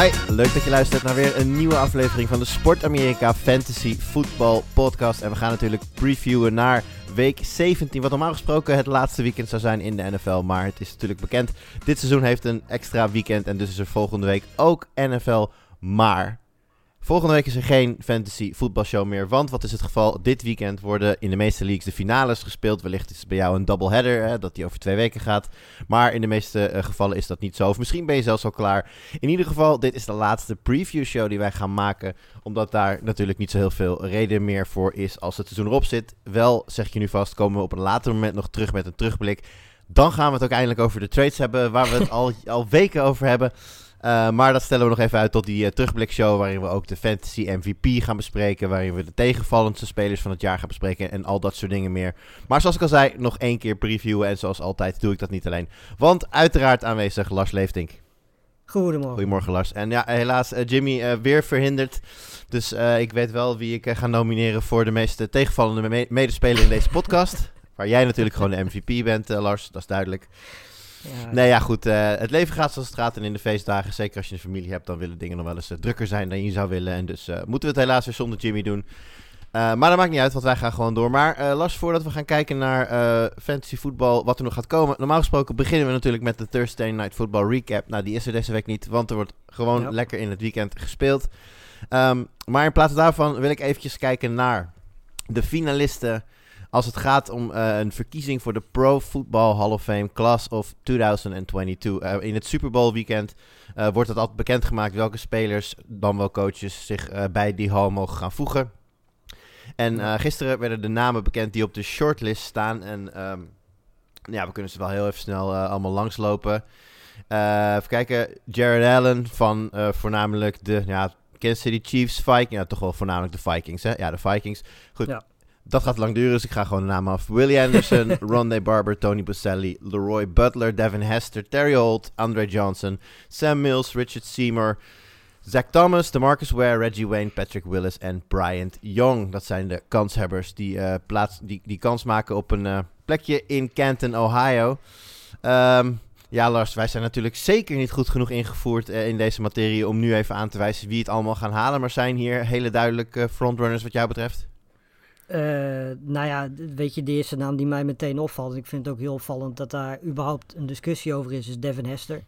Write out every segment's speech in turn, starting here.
Hi, leuk dat je luistert naar weer een nieuwe aflevering van de Sport Amerika Fantasy Football Podcast. En we gaan natuurlijk previewen naar week 17, wat normaal gesproken het laatste weekend zou zijn in de NFL. Maar het is natuurlijk bekend, dit seizoen heeft een extra weekend en dus is er volgende week ook NFL. Maar volgende week is er geen fantasy voetbalshow meer, want wat is het geval? Dit weekend worden in de meeste leagues de finales gespeeld. Wellicht is het bij jou een doubleheader, hè, dat die over twee weken gaat. Maar in de meeste eh, gevallen is dat niet zo. Of misschien ben je zelfs al klaar. In ieder geval, dit is de laatste preview show die wij gaan maken. Omdat daar natuurlijk niet zo heel veel reden meer voor is als het seizoen erop zit. Wel, zeg je nu vast, komen we op een later moment nog terug met een terugblik. Dan gaan we het ook eindelijk over de trades hebben, waar we het al, al weken over hebben. Uh, maar dat stellen we nog even uit tot die uh, terugblikshow, waarin we ook de Fantasy MVP gaan bespreken, waarin we de tegenvallendste spelers van het jaar gaan bespreken en al dat soort dingen meer. Maar zoals ik al zei, nog één keer previewen en zoals altijd doe ik dat niet alleen. Want uiteraard aanwezig Lars Leeftink. Goedemorgen. Goedemorgen Lars. En ja, helaas uh, Jimmy weer verhinderd. Dus ik weet wel wie ik ga nomineren voor de meest tegenvallende me medespeler in deze podcast. Waar jij natuurlijk gewoon de MVP bent, Lars, dat is duidelijk. Ja, nee, ja, goed. Uh, het leven gaat zoals het gaat. En in de feestdagen, zeker als je een familie hebt, dan willen dingen nog wel eens uh, drukker zijn dan je zou willen. En dus uh, moeten we het helaas weer zonder Jimmy doen. maar dat maakt niet uit, want wij gaan gewoon door. Maar Lars, voordat we gaan kijken naar fantasy voetbal, wat er nog gaat komen. Normaal gesproken beginnen we natuurlijk met de Thursday Night Football Recap. Nou, die is er deze week niet, want er wordt gewoon ja. lekker in het weekend gespeeld. Um, maar in plaats daarvan wil ik eventjes kijken naar de finalisten als het gaat om uh, een verkiezing voor de Pro Football Hall of Fame Class of 2022. Uh, in het Super Bowl weekend uh, wordt het altijd bekendgemaakt welke spelers, dan wel coaches, zich bij die hall mogen gaan voegen. En gisteren werden de namen bekend die op de shortlist staan. En um, ja, we kunnen ze wel heel even snel allemaal langslopen. even kijken, Jared Allen van voornamelijk de ja, Kansas City Chiefs, Vikings. Ja, toch wel voornamelijk de Vikings, hè? Ja, de Vikings. Goed. Ja. Dat gaat lang duren, dus ik ga gewoon de namen af. Willie Anderson, Rondé Barber, Tony Boselli, Leroy Butler, Devin Hester, Terry Holt, Andre Johnson, Sam Mills, Richard Seymour, Zach Thomas, DeMarcus Ware, Reggie Wayne, Patrick Willis en Bryant Young. Dat zijn de kanshebbers die, uh, plaats, die, die kans maken op een uh, plekje in Canton, Ohio. Um, ja, Lars, wij zijn natuurlijk zeker niet goed genoeg ingevoerd uh, in deze materie om nu even aan te wijzen wie het allemaal gaan halen. Maar zijn hier hele duidelijke frontrunners wat jou betreft? Uh, nou ja, weet je, de eerste naam die mij meteen opvalt, en ik vind het ook heel opvallend dat daar überhaupt een discussie over is, is Devin Hester.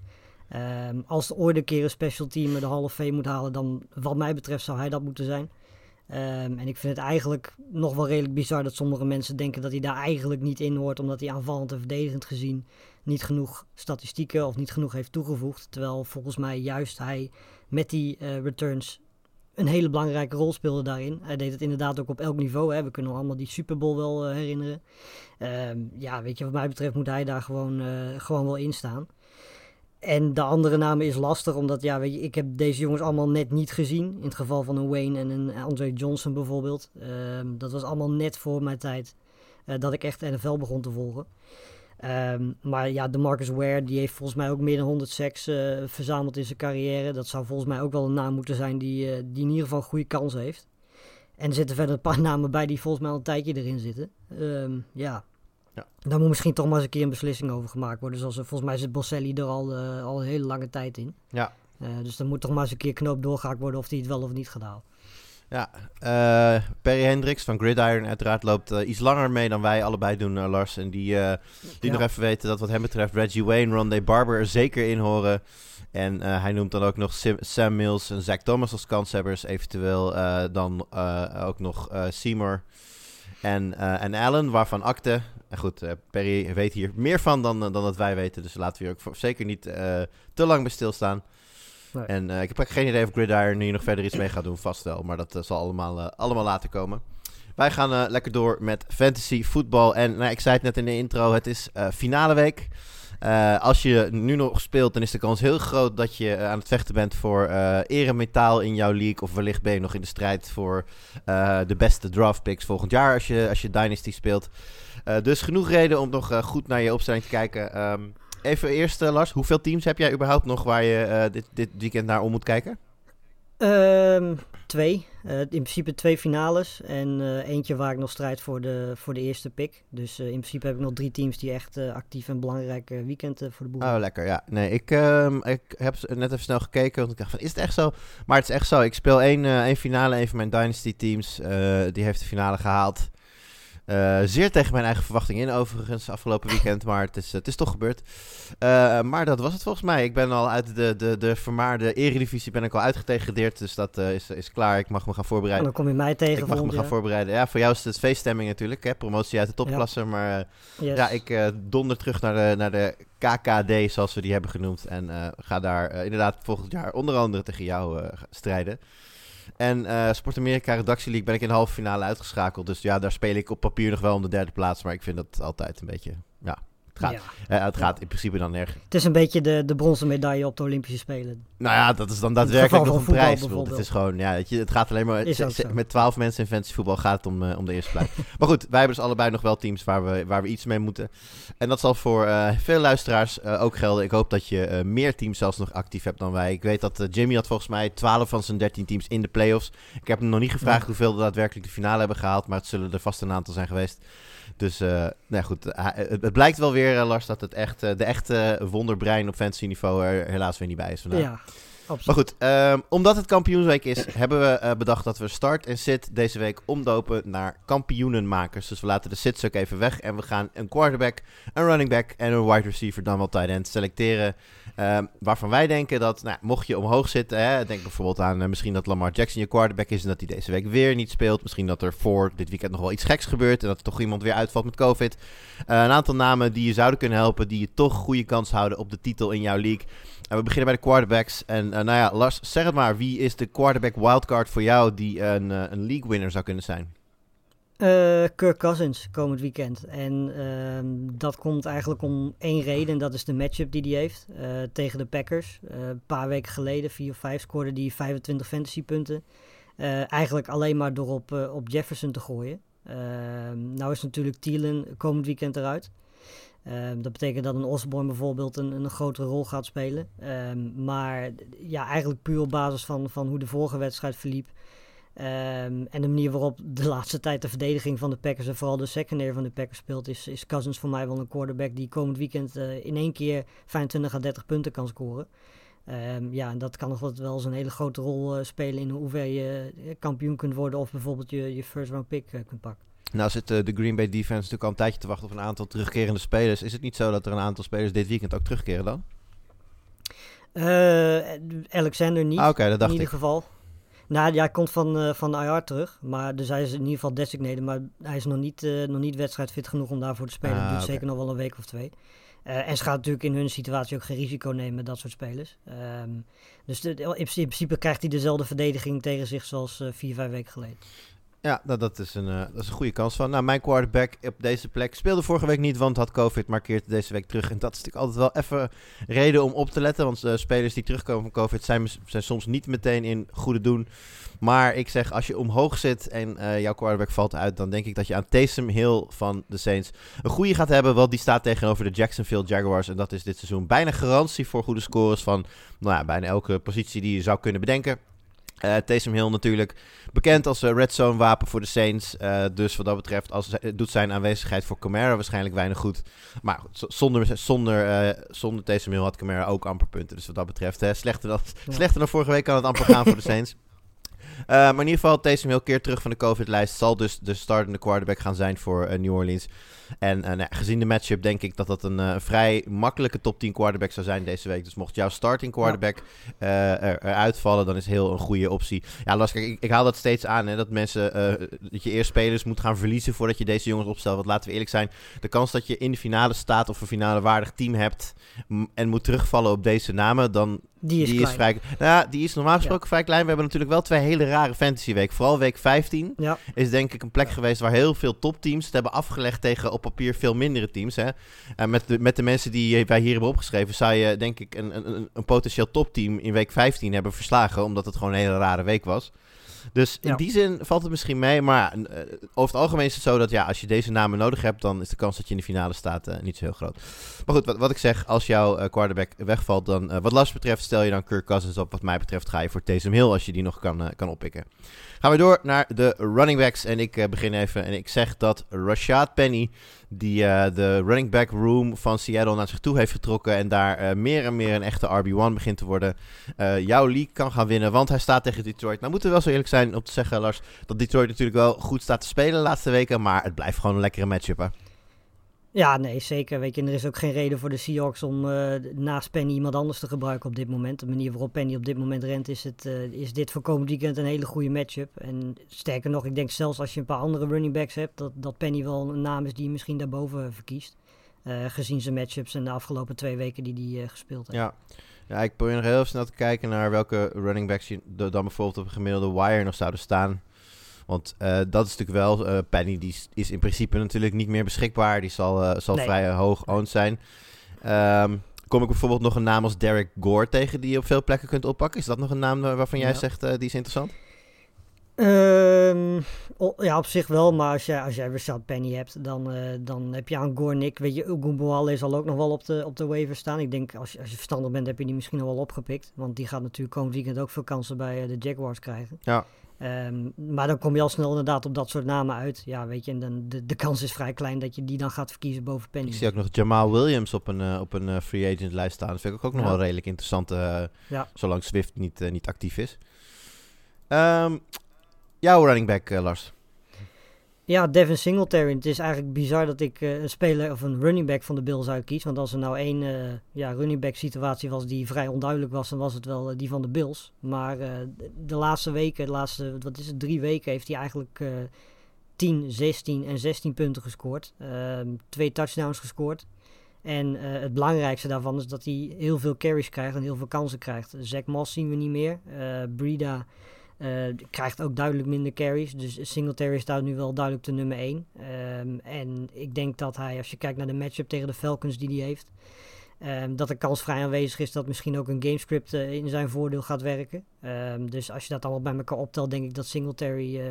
Um, als de ooit een keer een special team de of Fame moet halen, dan wat mij betreft zou hij dat moeten zijn. Um, en ik vind het eigenlijk nog wel redelijk bizar dat sommige mensen denken dat hij daar eigenlijk niet in hoort, omdat hij aanvallend en verdedigend gezien niet genoeg statistieken of niet genoeg heeft toegevoegd. Terwijl volgens mij juist hij met die uh, returns een hele belangrijke rol speelde daarin. Hij deed het inderdaad ook op elk niveau. Hè. We kunnen allemaal die Super Bowl wel uh, herinneren. Um, ja, weet je, wat mij betreft moet hij daar gewoon, uh, gewoon wel in staan. En de andere namen is lastig, omdat ja, weet je, ik heb deze jongens allemaal net niet gezien. In het geval van een Wayne en een Andre Johnson bijvoorbeeld. Um, dat was allemaal net voor mijn tijd uh, dat ik echt NFL begon te volgen. Um, maar ja, de Marcus Ware, die heeft volgens mij ook meer dan 100 seks uh, verzameld in zijn carrière. Dat zou volgens mij ook wel een naam moeten zijn die, uh, die in ieder geval een goede kans heeft. En er zitten verder een paar namen bij die volgens mij al een tijdje erin zitten. Um, ja. ja. Daar moet misschien toch maar eens een keer een beslissing over gemaakt worden. Zoals volgens mij zit Bosselli er al, uh, al een hele lange tijd in. Ja. dus dan moet toch maar eens een keer knoop doorgehaakt worden of hij het wel of niet gaat halen. Ja, uh, Perry Hendricks van Gridiron uiteraard loopt uh, iets langer mee dan wij allebei doen, uh, Lars. En die, die ja. nog even weten dat wat hem betreft Reggie Wayne, Rondé Barber er zeker in horen. En hij noemt dan ook nog Sim, Sam Mills en Zach Thomas als kanshebbers. Eventueel dan ook nog Seymour en, en Allen, waarvan akte. En goed, Perry weet hier meer van dan, dan dat wij weten. Dus laten we hier ook voor, zeker niet te lang bij stilstaan. En uh, ik heb ook geen idee of Gridiron hier nog verder iets mee gaat doen, vast wel. Maar dat uh, zal allemaal, uh, allemaal later komen. Wij gaan uh, lekker door met fantasy voetbal. En nou, ik zei het net in de intro, het is uh, finale week. Uh, als je nu nog speelt, dan is de kans heel groot dat je aan het vechten bent voor eremetaal in jouw league. Of wellicht ben je nog in de strijd voor de beste draft picks volgend jaar als je, als je Dynasty speelt. dus genoeg reden om nog goed naar je opstelling te kijken. Um, even eerst, Lars, hoeveel teams heb jij überhaupt nog waar je dit, dit weekend naar om moet kijken? Um, twee. Uh, in principe twee finales. En eentje waar ik nog strijd voor de, voor de eerste pick. Dus in principe heb ik nog drie teams die echt actief en belangrijk weekend voor de boel. Oh, lekker. Ja. Nee, ik, ehm, ik heb net even snel gekeken. Want ik dacht van, is het echt zo? Maar het is echt zo. Ik speel één, één finale. Een van mijn Dynasty teams. die heeft de finale gehaald. Uh, zeer tegen mijn eigen verwachting in, overigens, afgelopen weekend. Maar het is, het is toch gebeurd. Uh, maar dat was het volgens mij. Ik ben al uit de, de, de vermaarde eredivisie ben ik al uitgetegradeerd. Dus dat uh, is, is klaar. Ik mag me gaan voorbereiden. En dan kom je mij tegen Ik mag me gaan voorbereiden. Ja, voor jou is het feeststemming natuurlijk. Hè? Promotie uit de topklasse. Ja. Maar yes. ja, ik donder terug naar de, naar de KKD, zoals we die hebben genoemd. En ga daar inderdaad volgend jaar onder andere tegen jou strijden. En uh, Sport Amerika Redactie League ben ik in de halve finale uitgeschakeld. Dus ja, daar speel ik op papier nog wel om de derde plaats. Maar ik vind dat altijd een beetje, ja, het gaat, ja. uh, het gaat in principe dan nergens. Het is een beetje de, de bronzen medaille op de Olympische Spelen. Nou ja, dat is dan daadwerkelijk nog een prijs. Het is gewoon, ja, het, het gaat alleen maar... met twaalf mensen in fantasy voetbal gaat het om, uh, om de eerste plek. maar goed, wij hebben dus allebei nog wel teams waar we, waar we iets mee moeten. En dat zal voor uh, veel luisteraars ook gelden. Ik hoop dat je meer teams zelfs nog actief hebt dan wij. Ik weet dat Jimmy had volgens mij 12 van zijn 13 teams in de playoffs. Ik heb hem nog niet gevraagd ja. hoeveel er daadwerkelijk de finale hebben gehaald. Maar het zullen er vast een aantal zijn geweest. Dus uh, nou goed, het, blijkt wel weer, uh, Lars, dat het echt, uh, de echte wonderbrein op fantasy niveau er helaas weer niet bij is vandaag. Ja, Maar goed, um, omdat het kampioensweek is, hebben we bedacht dat we start en sit deze week omdopen naar kampioenenmakers. Dus we laten de sits ook even weg en we gaan een quarterback, een running back en een wide receiver, dan wel tight end, selecteren. Um, waarvan wij denken dat, nou, mocht je omhoog zitten, hè, denk bijvoorbeeld aan uh, misschien dat Lamar Jackson je quarterback is en dat hij deze week weer niet speelt. Misschien dat er voor dit weekend nog wel iets geks gebeurt en dat er toch iemand weer uitvalt met COVID. Uh, een aantal namen die je zouden kunnen helpen, die je toch goede kans houden op de titel in jouw league. En we beginnen bij de quarterbacks. En uh, nou ja, Lars, zeg het maar, wie is de quarterback wildcard voor jou die een, een league winner zou kunnen zijn? Uh, Kirk Cousins komend weekend. En uh, dat komt eigenlijk om één reden. En dat is de matchup die hij heeft tegen de Packers. een paar weken geleden, 4 of 5, scoorde hij 25 fantasypunten. eigenlijk alleen maar door op, op Jefferson te gooien. Ehm, nou is natuurlijk Thielen komend weekend eruit. Ehm, dat betekent dat een Osborne bijvoorbeeld een, een grotere rol gaat spelen. maar ja, eigenlijk puur op basis van, van hoe de vorige wedstrijd verliep. Um, en de manier waarop de laatste tijd de verdediging van de Packers en vooral de secondary van de Packers speelt, is, is Cousins voor mij wel een quarterback die komend weekend uh, in één keer 25 à 30 punten kan scoren. Ja, en dat kan nog wel eens een hele grote rol uh, spelen in hoever je uh, kampioen kunt worden of bijvoorbeeld je, je first round pick kunt pakken. Nou zit de Green Bay defense natuurlijk al een tijdje te wachten op een aantal terugkerende spelers. Is het niet zo dat er een aantal spelers dit weekend ook terugkeren dan? Alexander niet, ah, okay, dat dacht in ieder ik. geval. Nou ja, hij komt van, uh, van IR terug. Maar dus hij is in ieder geval designated. Maar hij is nog niet, uh, nog niet wedstrijdfit genoeg om daarvoor te spelen. Ah, dat duurt okay. zeker nog wel een week of twee. Uh, en ze gaat natuurlijk in hun situatie ook geen risico nemen met dat soort spelers. Um, dus de, in principe krijgt hij dezelfde verdediging tegen zich zoals vier, vijf weken geleden. Ja, dat, dat, is een, uh, dat is een goede kans van. Nou, mijn quarterback op deze plek speelde vorige week niet, want had COVID, markeert deze week terug. En dat is natuurlijk altijd wel even reden om op te letten. Want uh, spelers die terugkomen van COVID zijn, zijn soms niet meteen in goede doen. Maar ik zeg, als je omhoog zit en uh, jouw quarterback valt uit, dan denk ik dat je aan Taysom Hill van de Saints een goede gaat hebben. Want die staat tegenover de Jacksonville Jaguars. En dat is dit seizoen bijna garantie voor goede scores van nou ja, bijna elke positie die je zou kunnen bedenken. Uh, Taysom Hill natuurlijk bekend als uh, red zone wapen voor de Saints. Uh, dus wat dat betreft als, doet zijn aanwezigheid voor Camara waarschijnlijk weinig goed. Maar zonder, zonder, zonder Taysom Hill had Camara ook amper punten. Dus wat dat betreft slechter, dan, ja. slechter dan vorige week kan het amper gaan voor de Saints. Uh, maar in ieder geval, Taysom Hill keer terug van de COVID-lijst. Zal dus de startende quarterback gaan zijn voor uh, New Orleans. En uh, nou, gezien de matchup denk ik dat dat een vrij makkelijke top 10 quarterback zou zijn deze week. Dus mocht jouw starting quarterback ja. er, eruit vallen, dan is heel een goede optie. Ja, Lars, ik, ik, haal dat steeds aan. Hè, dat mensen, dat je eerst spelers moet gaan verliezen voordat je deze jongens opstelt. Want laten we eerlijk zijn, de kans dat je in de finale staat of een finale waardig team hebt en moet terugvallen op deze namen, dan Die is die klein. is vrij, nou, die is normaal gesproken vrij klein. We hebben natuurlijk wel twee hele rare fantasy weken. Vooral week 15 Ja, is denk ik een plek geweest waar heel veel topteams het hebben afgelegd tegen op papier veel mindere teams. Hè? En met, de, met de mensen die wij hier hebben opgeschreven, zou je denk ik een, een, een- een potentieel topteam in week 15 hebben verslagen, omdat het gewoon een hele rare week was. Dus in Ja. die zin valt het misschien mee. Maar eh, over het algemeen is het zo dat ja, als je deze namen nodig hebt, dan is de kans dat je in de finale staat eh, niet zo heel groot. Maar goed, wat, wat ik zeg, als jouw eh, quarterback wegvalt, dan wat Lars betreft stel je dan Kirk Cousins op. Wat mij betreft ga je voor Taysom Hill als je die nog kan, kan oppikken. Gaan we door naar de running backs. En ik eh, begin even en ik zeg dat Rashad Penny, die eh, de running back room van Seattle naar zich toe heeft getrokken en daar eh, meer en meer een echte RB1 begint te worden, jouw league kan gaan winnen. Want hij staat tegen Detroit. Nou moeten we wel zo eerlijk zijn om te zeggen, Lars, dat Detroit natuurlijk wel goed staat te spelen de laatste weken. Maar het blijft gewoon een lekkere matchup, hè? Ja, nee, zeker. Weet je, er is ook geen reden voor de Seahawks om eh, naast Penny iemand anders te gebruiken op dit moment. De manier waarop Penny op dit moment rent, is, het, eh, is dit voor komend weekend een hele goede matchup. En sterker nog, ik denk zelfs als je een paar andere running backs hebt, dat, dat Penny wel een naam is die je misschien daarboven verkiest. Eh, gezien zijn matchups en de afgelopen twee weken die hij gespeeld heeft. Ja. ja, ik probeer nog heel snel te kijken naar welke running backs je dan bijvoorbeeld op een gemiddelde wire nog zouden staan. Want eh, dat is natuurlijk wel, eh, Penny die is, is in principe natuurlijk niet meer beschikbaar. Die zal, eh, zal Nee. vrij hoog owned zijn. Ehm, kom ik bijvoorbeeld nog een naam als Derek Gore tegen die je op veel plekken kunt oppakken? Is dat nog een naam waarvan jij Ja. zegt eh, die is interessant? Ehm, ja, op zich wel, maar als jij, als jij Rashad Penny hebt, dan, eh, dan heb je aan Gornick, weet je, Ogunbowale zal ook nog wel op de, op de waiver staan. Ik denk, als je, als je verstandig bent, heb je die misschien al wel opgepikt, want die gaat natuurlijk komend weekend ook veel kansen bij de Jaguars krijgen. Ja. Ehm, maar dan kom je al snel inderdaad op dat soort namen uit. Ja, weet je, en dan, de, de kans is vrij klein dat je die dan gaat verkiezen boven Penny. Ik zie ook nog Jamal Williams op een, eh, op een eh, free agent lijst staan. Dat vind ik ook nog Ja. wel redelijk interessant, eh, Ja. zolang Swift niet, niet actief is. Ehm, jouw running back, Lars. Ja, Devin Singletary. Het is eigenlijk bizar dat ik eh, een speler of een running back van de Bills uitkies. Want als er nou één eh, ja, running back situatie was die vrij onduidelijk was, dan was het wel eh, die van de Bills. Maar de, laatste weken, de laatste, wat is het, drie weken, heeft hij eigenlijk eh 10, 16 en 16 punten gescoord. Ehm, twee touchdowns gescoord. En het belangrijkste daarvan is dat hij heel veel carries krijgt en heel veel kansen krijgt. Zach Moss zien we niet meer. Eh Eh, krijgt ook duidelijk minder carries. Dus Singletary staat nu wel duidelijk de nummer 1. en ik denk dat hij, als je kijkt naar de matchup tegen de Falcons die hij heeft, ehm, dat de kans vrij aanwezig is dat misschien ook een gamescript eh, in zijn voordeel gaat werken. Ehm, dus als je dat allemaal bij elkaar optelt, denk ik dat Singletary eh,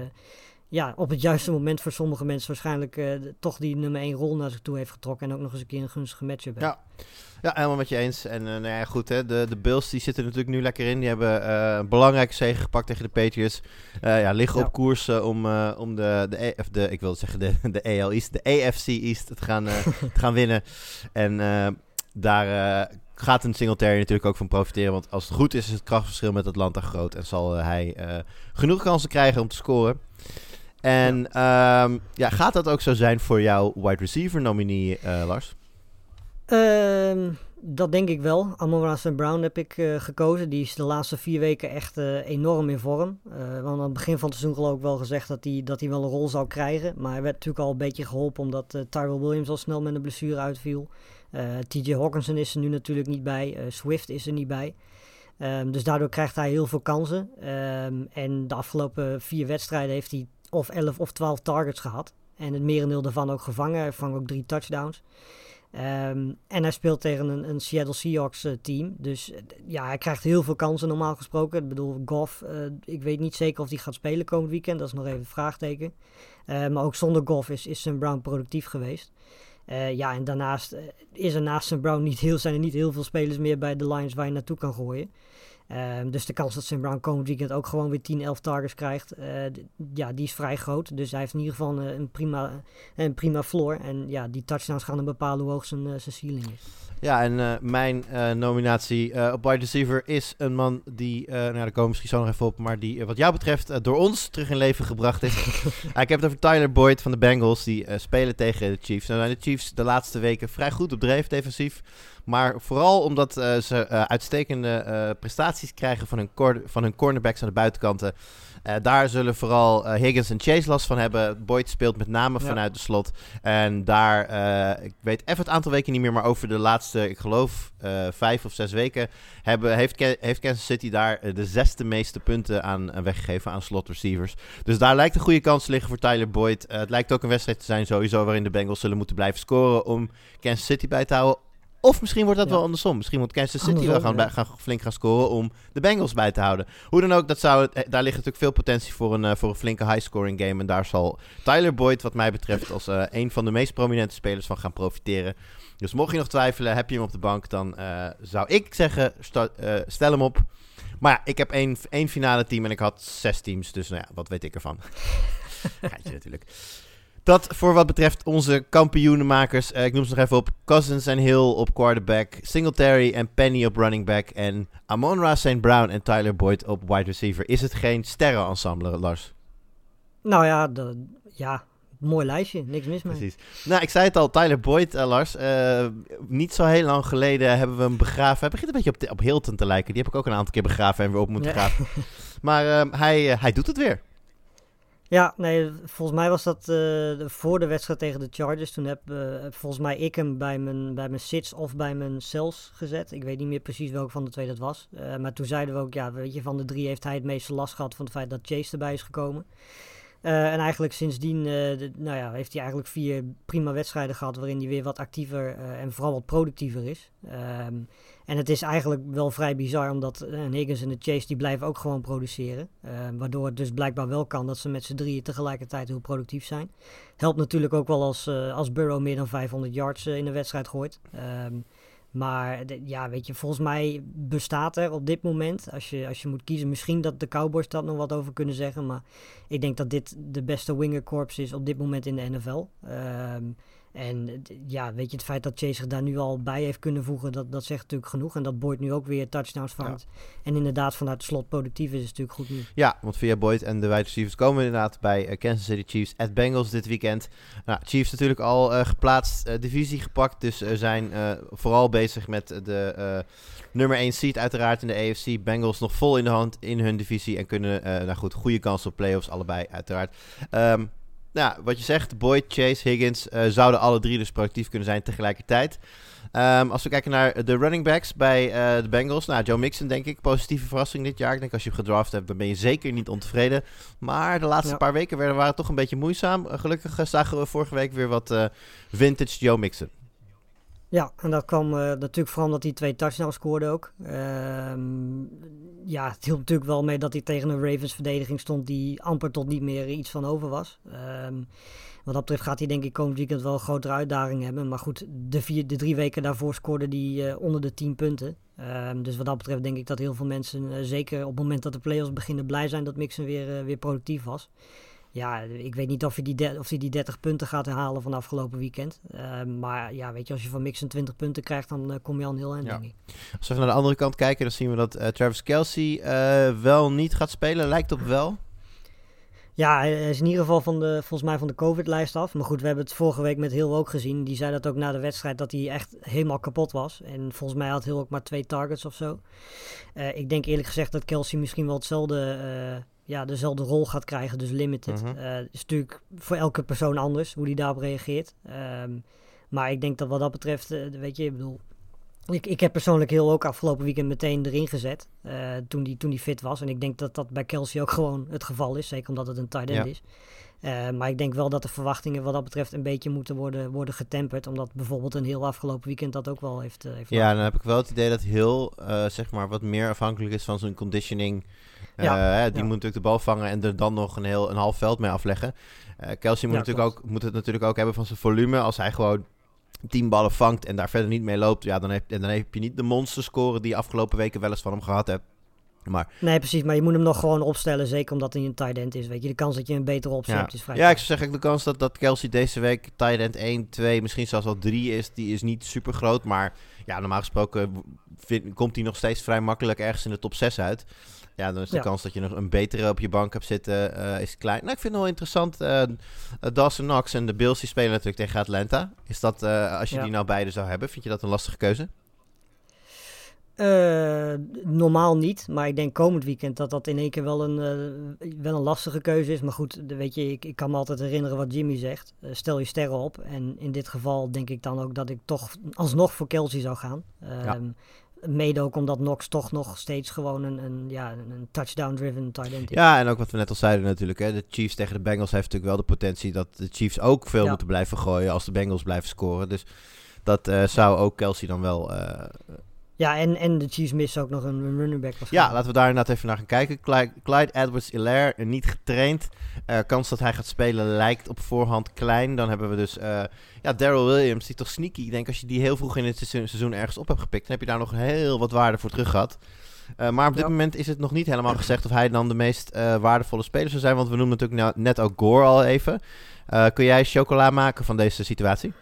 ja, op het juiste moment voor sommige mensen waarschijnlijk toch die nummer 1 rol naar zich toe heeft getrokken. En ook nog eens een keer een gunstige matchup heeft. Ja. Ja, helemaal met je eens. En eh, nou ja, goed, hè, de, de Bills die zitten natuurlijk nu lekker in. Die hebben eh, een belangrijke zege gepakt tegen de Patriots. Eh, ja, liggen Ja. op koers om, om de, de, E- of de, ik wilde zeggen de, de AL East, de AFC East te gaan, te gaan winnen. En daar gaat een Singletary natuurlijk ook van profiteren. Want als het goed is, is het krachtverschil met Atlanta groot. En zal hij genoeg kansen krijgen om te scoren. En ja. ja, gaat dat ook zo zijn voor jouw wide receiver nominee, Lars? Ehm, dat denk ik wel. Amon St. Brown heb ik eh, gekozen. Die is de laatste vier weken echt eh, enorm in vorm. Eh, want aan het begin van het seizoen geloof ik wel gezegd dat hij, dat wel een rol zou krijgen. Maar hij werd natuurlijk al een beetje geholpen omdat Tyrell Williams al snel met een blessure uitviel. TJ Hawkinson is er nu natuurlijk niet bij. Swift is er niet bij. Um, dus daardoor krijgt hij heel veel kansen. Um, en de afgelopen vier wedstrijden heeft hij of 11 of 12 targets gehad. En het merendeel daarvan ook gevangen. Hij vangt ook drie touchdowns. Um, en hij speelt tegen een, een Seattle Seahawks uh, team. Dus uh, ja, hij krijgt heel veel kansen normaal gesproken. Ik bedoel, Goff, uh, ik weet niet zeker of hij gaat spelen komend weekend. Dat is nog even een vraagteken. maar ook zonder Goff is, is Sam Brown productief geweest. Ja, en daarnaast is er naast Sam Brown niet heel, zijn er niet heel veel spelers meer bij de Lions waar je naartoe kan gooien. Uh, dus de kans dat Sam Brown komend weekend ook gewoon weer 10, 11 targets krijgt, uh, ja, die is vrij groot. Dus hij heeft in ieder geval een, een, prima, een prima floor. En ja, die touchdowns gaan dan bepalen hoe hoog zijn, uh, zijn ceiling is. Ja, en uh, mijn nominatie op wide receiver is een man die, nou daar komen we misschien zo nog even op, maar die wat jou betreft door ons terug in leven gebracht is. ik heb het over Tyler Boyd van de Bengals, die spelen tegen de Chiefs. Nou zijn de Chiefs de laatste weken vrij goed op dreef defensief, Maar vooral omdat eh, ze eh, uitstekende eh, prestaties krijgen van hun, cor- van hun cornerbacks aan de buitenkanten. Daar zullen vooral Higgins en Chase last van hebben. Boyd speelt met name Ja. vanuit de slot. En daar, ik weet even het aantal weken niet meer, maar over de laatste, ik geloof, vijf of zes weken hebben, heeft, heeft Kansas City daar de zesde meeste punten aan weggegeven aan slot receivers. Dus daar lijkt een goede kans te liggen voor Tyler Boyd. Het lijkt ook een wedstrijd te zijn sowieso waarin de Bengals zullen moeten blijven scoren om Kansas City bij te houden. Of misschien wordt dat Ja. wel andersom. Misschien moet Kansas City wel gaan, ja. gaan flink gaan scoren om de Bengals bij te houden. Hoe dan ook, dat zou, het- eh, daar ligt natuurlijk veel potentie voor een, eh, voor een flinke high-scoring game. En daar zal Tyler Boyd, wat mij betreft, als eh, een van de meest prominente spelers van gaan profiteren. Dus mocht je nog twijfelen, heb je hem op de bank, dan zou ik zeggen, stel hem op. Maar ja, ik heb één, één finale team en ik had zes teams, dus nou ja, wat weet ik ervan. Geitje natuurlijk. Dat voor wat betreft onze kampioenenmakers. Eh, ik noem ze nog even op. Cousins en Hill op quarterback. Singletary en Penny op running back. En Amon-Ra St. Brown en Tyler Boyd op wide receiver. Is het geen sterrenensemble, Lars? Nou ja, de, ja, mooi lijstje. Niks mis mee. Precies. Nou, ik zei het al, Tyler Boyd, eh, Lars. eh, niet zo heel lang geleden hebben we hem begraven. Hij begint een beetje op, de- op Hilton te lijken. Die heb ik ook een aantal keer begraven en weer op moeten Ja. graven. Maar hij, hij doet het weer. Ja, nee, volgens mij was dat eh, voor de wedstrijd tegen de Chargers. Toen heb, eh, heb volgens mij ik hem bij mijn, bij mijn sits of bij mijn cells gezet. Ik weet niet meer precies welke van de twee dat was. Eh, maar toen zeiden we ook, ja, weet je, van de drie heeft hij het meeste last gehad van het feit dat Chase erbij is gekomen. Eh, en eigenlijk sindsdien eh, de- nou ja, heeft hij eigenlijk vier prima wedstrijden gehad waarin hij weer wat actiever eh, en vooral wat productiever is. Ehm, en het is eigenlijk wel vrij bizar, omdat Higgins en de Chase die blijven ook gewoon produceren. Ehm, waardoor het dus blijkbaar wel kan dat ze met z'n drieën tegelijkertijd heel productief zijn. Helpt natuurlijk ook wel als, eh, als Burrow meer dan 500 yards in een wedstrijd gooit. Ehm, maar ja, weet je, volgens mij bestaat er op dit moment, als je, als je moet kiezen, misschien dat de Cowboys dat nog wat over kunnen zeggen. Maar ik denk dat dit de beste winger corps is op dit moment in de NFL. Ehm, en eh, ja, weet je, het feit dat Chase zich daar nu al bij heeft kunnen voegen, dat, dat zegt natuurlijk genoeg. En dat Boyd nu ook weer touchdowns vangt. En inderdaad vanuit de slot productief is, is natuurlijk goed nieuws. Ja, want via Boyd en de wide receivers komen we inderdaad bij eh, Kansas City Chiefs at Bengals dit weekend. Nou, Chiefs natuurlijk al eh, geplaatst, divisie gepakt. Dus eh, zijn vooral bezig met de nummer 1 seed uiteraard in de AFC. Bengals nog vol in de hand in hun divisie en kunnen, nou goed, goede kans op playoffs allebei uiteraard. Ehm, nou, wat je zegt, Boyd, Chase, Higgins eh, zouden alle drie dus productief kunnen zijn tegelijkertijd. Ehm, als we kijken naar de running backs bij eh, de Bengals. Nou, Joe Mixon denk ik, positieve verrassing dit jaar. Ik denk als je hem gedraft hebt, dan ben je zeker niet ontevreden. Maar de laatste Ja. paar weken werden, waren toch een beetje moeizaam. Eh, gelukkig zagen we vorige week weer wat vintage Joe Mixon. Ja, en dat kwam eh, natuurlijk vooral omdat hij twee touchdowns scoorde ook. Ehm, ja, het hielp natuurlijk wel mee dat hij tegen een Ravens verdediging stond die amper tot niet meer iets van over was. Ehm, wat dat betreft gaat hij denk ik komend weekend wel een grotere uitdaging hebben. Maar goed, de, vier, de drie weken daarvoor scoorde hij eh, onder de 10 punten. Ehm, dus wat dat betreft denk ik dat heel veel mensen, eh, zeker op het moment dat de playoffs beginnen, blij zijn dat Mixon weer, weer productief was. Ja, ik weet niet of hij die, de- of hij die 30 punten gaat herhalen van afgelopen weekend. Ehm, maar ja, weet je, als je van Mixon 20 punten krijgt, dan eh, kom je al een heel eind, Ja. denk ik. Als we even naar de andere kant kijken, dan zien we dat eh, Travis Kelsey eh, wel niet gaat spelen. Lijkt op wel. Ja, hij is in ieder geval van de, volgens mij van de COVID-lijst af. Maar goed, we hebben het vorige week met Hill ook gezien. Die zei dat ook na de wedstrijd, dat hij echt helemaal kapot was. En volgens mij had Hill ook maar twee targets of zo. Ik denk eerlijk gezegd dat Kelsey misschien wel hetzelfde, ja, dezelfde rol gaat krijgen, dus limited. Mhm. Eh, is natuurlijk voor elke persoon anders, hoe die daarop reageert. Ehm, maar ik denk dat wat dat betreft, eh, weet je, ik bedoel... Ik, ik heb persoonlijk heel ook afgelopen weekend meteen erin gezet. eh, toen, die, toen die fit was. En ik denk dat dat bij Kelsey ook gewoon het geval is. Zeker omdat het een tight end Ja. is. Eh, maar ik denk wel dat de verwachtingen wat dat betreft een beetje moeten worden, worden getemperd. Omdat bijvoorbeeld een heel afgelopen weekend dat ook wel heeft, eh, heeft Ja, laten dan heb ik wel het idee dat Hill eh, zeg maar wat meer afhankelijk is van zijn conditioning. Ja, die ja. moet natuurlijk de bal vangen en er dan nog een, heel, een half veld mee afleggen. Kelsey moet, Ja, natuurlijk ook, moet het natuurlijk ook hebben van zijn volume. Als hij gewoon tien ballen vangt en daar verder niet mee loopt, ja, dan, heb, en dan heb je niet de monsterscore die je afgelopen weken wel eens van hem gehad hebt. Maar Nee, precies. Maar je moet hem nog gewoon opstellen. Zeker omdat hij een tight end is. Weet je, de kans dat je een betere optie ja, hebt is vrij ja ik zou zeggen, de kans dat, dat Kelsey deze week tight end 1, 2, misschien zelfs wel 3 is, die is niet super groot. Maar ja, normaal gesproken vind- komt hij nog steeds vrij makkelijk ergens in de top 6 uit. Ja, dan is de Ja. kans dat je nog een betere op je bank hebt zitten, eh, is klein. Nou, ik vind het wel interessant. eh, Dawson Knox en de Bills die spelen natuurlijk tegen Atlanta. Is dat, als je Ja. die nou beide zou hebben, vind je dat een lastige keuze? Uh, normaal niet, maar ik denk komend weekend dat dat in één keer wel een, uh, wel een lastige keuze is. Maar goed, weet je, ik, ik kan me altijd herinneren wat Jimmy zegt. Uh, stel je sterren op. En in dit geval denk ik dan ook dat ik toch alsnog voor Kelsey zou gaan. Ja. Ehm, mede ook omdat Knox toch nog steeds gewoon een, een, ja, een touchdown-driven tight end is. Ja, en ook wat we net al zeiden natuurlijk. Hè, de Chiefs tegen de Bengals heeft natuurlijk wel de potentie dat de Chiefs ook veel ja. moeten blijven gooien als de Bengals blijven scoren. Dus dat zou ook Kelsey dan wel ja, en, en de Chiefs missen ook nog een running back. Ja, laten we daar inderdaad even naar gaan kijken. Clyde, Clyde Edwards-Hilaire, niet getraind. Uh, kans dat hij gaat spelen lijkt op voorhand klein. Dan hebben we dus uh, ja, Daryl Williams, die toch sneaky. Ik denk als je die heel vroeg in het seizoen ergens op hebt gepikt, dan heb je daar nog heel wat waarde voor terug gehad. Uh, maar op dit ja. moment is het nog niet helemaal gezegd of hij dan de meest waardevolle speler zou zijn. Want we noemen natuurlijk nou net ook Gore al even. kun jij chocola maken van deze situatie?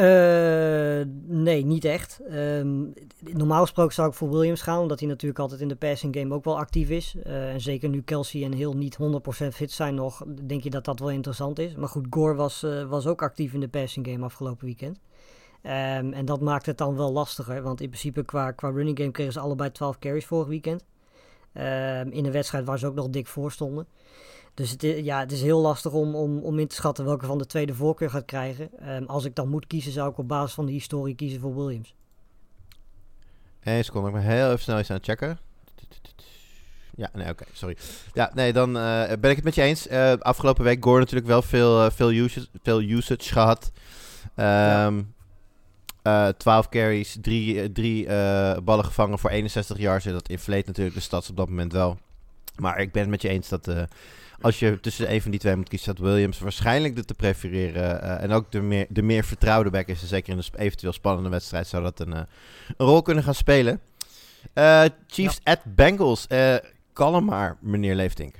Uh, nee, niet echt. Um, normaal gesproken zou ik voor Williams gaan, omdat hij natuurlijk altijd in de passing game ook wel actief is. Uh, en zeker nu Kelsey en Hill niet 100% fit zijn nog, denk je dat dat wel interessant is. Maar goed, Gore was, uh, was ook actief in de passing game afgelopen weekend. Um, en dat maakt het dan wel lastiger, want in principe qua, qua running game kregen ze allebei 12 carries vorig weekend. Um, in een wedstrijd waar ze ook nog dik voor stonden. Dus het, is, ja, het is heel lastig om, om, om in te schatten welke van de tweede voorkeur gaat krijgen. Um, als ik dan moet kiezen, zou ik op basis van de historie kiezen voor Williams. Eén seconde, ik ben heel even snel eens aan het checken. Ja, nee, oké, sorry. Ja, nee, dan uh, ben ik het met je eens. Uh, afgelopen week Gore natuurlijk wel veel, uh, veel, usage, veel usage gehad. Um, ja. 12 carries, 3 drie, ballen gevangen voor 61 yards. Dat infleet natuurlijk de stads op dat moment wel. Maar ik ben het met je eens dat als je tussen een van die twee moet kiezen, staat Williams waarschijnlijk de te prefereren. Uh, en ook de meer, de meer vertrouwde back is. Zeker in een eventueel spannende wedstrijd zou dat een, een rol kunnen gaan spelen. Uh, Chiefs ja. at Bengals. kalm maar, meneer Leeftink.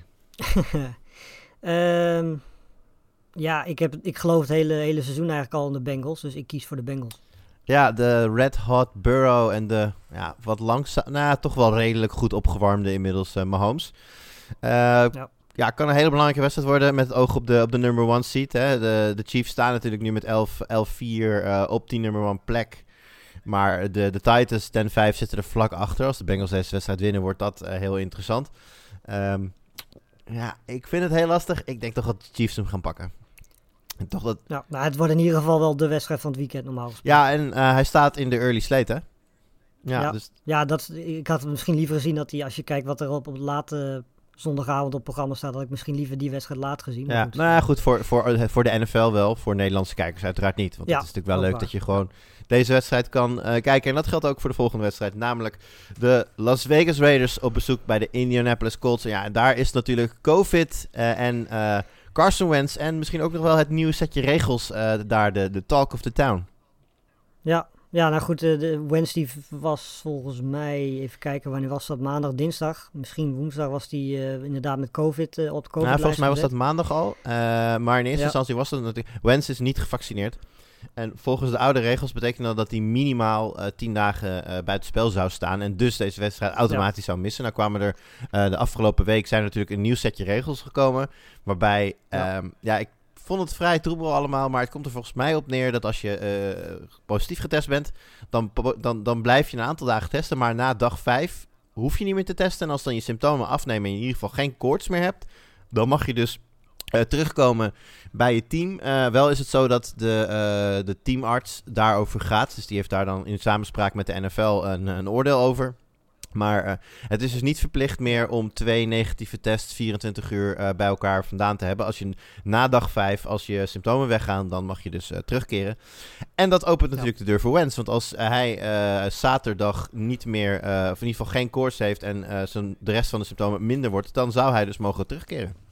um, ja, ik, heb, ik geloof het hele, hele seizoen eigenlijk al in de Bengals. Dus ik kies voor de Bengals. Ja, de Red Hot Burrow en de ja, wat langzaam, nou toch wel redelijk goed opgewarmde inmiddels Mahomes. ja ja, kan een hele belangrijke wedstrijd worden met het oog op de, op de number one seat. Hè. De, de Chiefs staan natuurlijk nu met 11-4 uh, op die number one plek. Maar de, de Titans 10-5 zitten er vlak achter. Als de Bengals deze wedstrijd winnen, wordt dat uh, heel interessant. Um, ja, ik vind het heel lastig. Ik denk toch dat de Chiefs hem gaan pakken. En toch dat... Ja, nou, het wordt in ieder geval wel de wedstrijd van het weekend normaal gesproken. Ja, en uh, hij staat in de early slate, hè? Ja, ja, dus... ja dat, ik had misschien liever gezien dat hij, als je kijkt wat er op, op late zondagavond op programma staat, dat ik misschien liever die wedstrijd laat gezien. Ja, goed. nou ja, goed, voor, voor, voor de NFL wel, voor Nederlandse kijkers uiteraard niet. Want ja, het is natuurlijk wel leuk dat je gewoon deze wedstrijd kan uh, kijken. En dat geldt ook voor de volgende wedstrijd, namelijk de Las Vegas Raiders op bezoek bij de Indianapolis Colts. Ja, en daar is natuurlijk COVID uh, en uh, Carson Wentz en misschien ook nog wel het nieuwe setje regels daar, de, de talk of the town. Ja, ja, nou goed, de, de Wednesday was volgens mij, even kijken, wanneer was dat? Maandag, dinsdag. Misschien woensdag was die uh, inderdaad met COVID uh, op COVID. Nou, volgens mij was dat maandag al. Uh, maar in eerste ja. instantie was dat natuurlijk. Wens is niet gevaccineerd. En volgens de oude regels betekent dat dat hij minimaal uh, tien dagen uh, buitenspel zou staan. En dus deze wedstrijd automatisch ja. zou missen. Nou kwamen er de afgelopen week zijn er natuurlijk een nieuw setje regels gekomen. Waarbij, ja, um, ja ik vond het vrij troebel allemaal, maar het komt er volgens mij op neer dat als je uh, positief getest bent, dan, dan, dan blijf je een aantal dagen testen, maar na dag 5 hoef je niet meer te testen. En als dan je symptomen afnemen en je in ieder geval geen koorts meer hebt, dan mag je dus uh, terugkomen bij je team. Uh, wel is het zo dat de, de teamarts daarover gaat, dus die heeft daar dan in samenspraak met de NFL een, een oordeel over. Maar uh, het is dus niet verplicht meer om twee negatieve tests 24 uur uh, bij elkaar vandaan te hebben. Als je na dag 5, als je symptomen weggaan, dan mag je dus uh, terugkeren. En dat opent natuurlijk ja. de deur voor Wens. Want als hij zaterdag niet meer, of in ieder geval geen koorts heeft en zijn, de rest van de symptomen minder wordt, dan zou hij dus mogen terugkeren.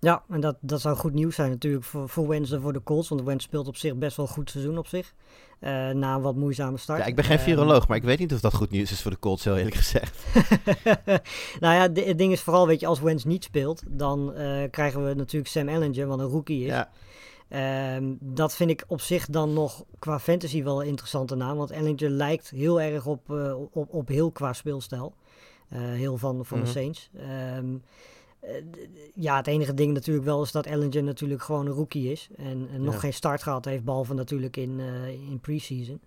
Ja, en dat, dat zou goed nieuws zijn natuurlijk voor, voor Wens en voor de Colts. Want Wens speelt op zich best wel een goed seizoen op zich. Uh, na een wat moeizame start. Ja, ik ben geen viroloog, uh, maar ik weet niet of dat goed nieuws is voor de Colts, heel eerlijk gezegd. nou ja, het ding is vooral, weet je, als Wens niet speelt, dan uh, krijgen we natuurlijk Sam Ellinger, wat een rookie is. Ja. Um, dat vind ik op zich dan nog qua fantasy wel een interessante naam. Want Ellinger lijkt heel erg op, op, op heel qua speelstijl. heel van, van mm -hmm. de Saints. Um, ja, het enige ding natuurlijk wel is dat Ellinger natuurlijk gewoon een rookie is. En, en nog ja. geen start gehad heeft, behalve natuurlijk in, uh, in preseason.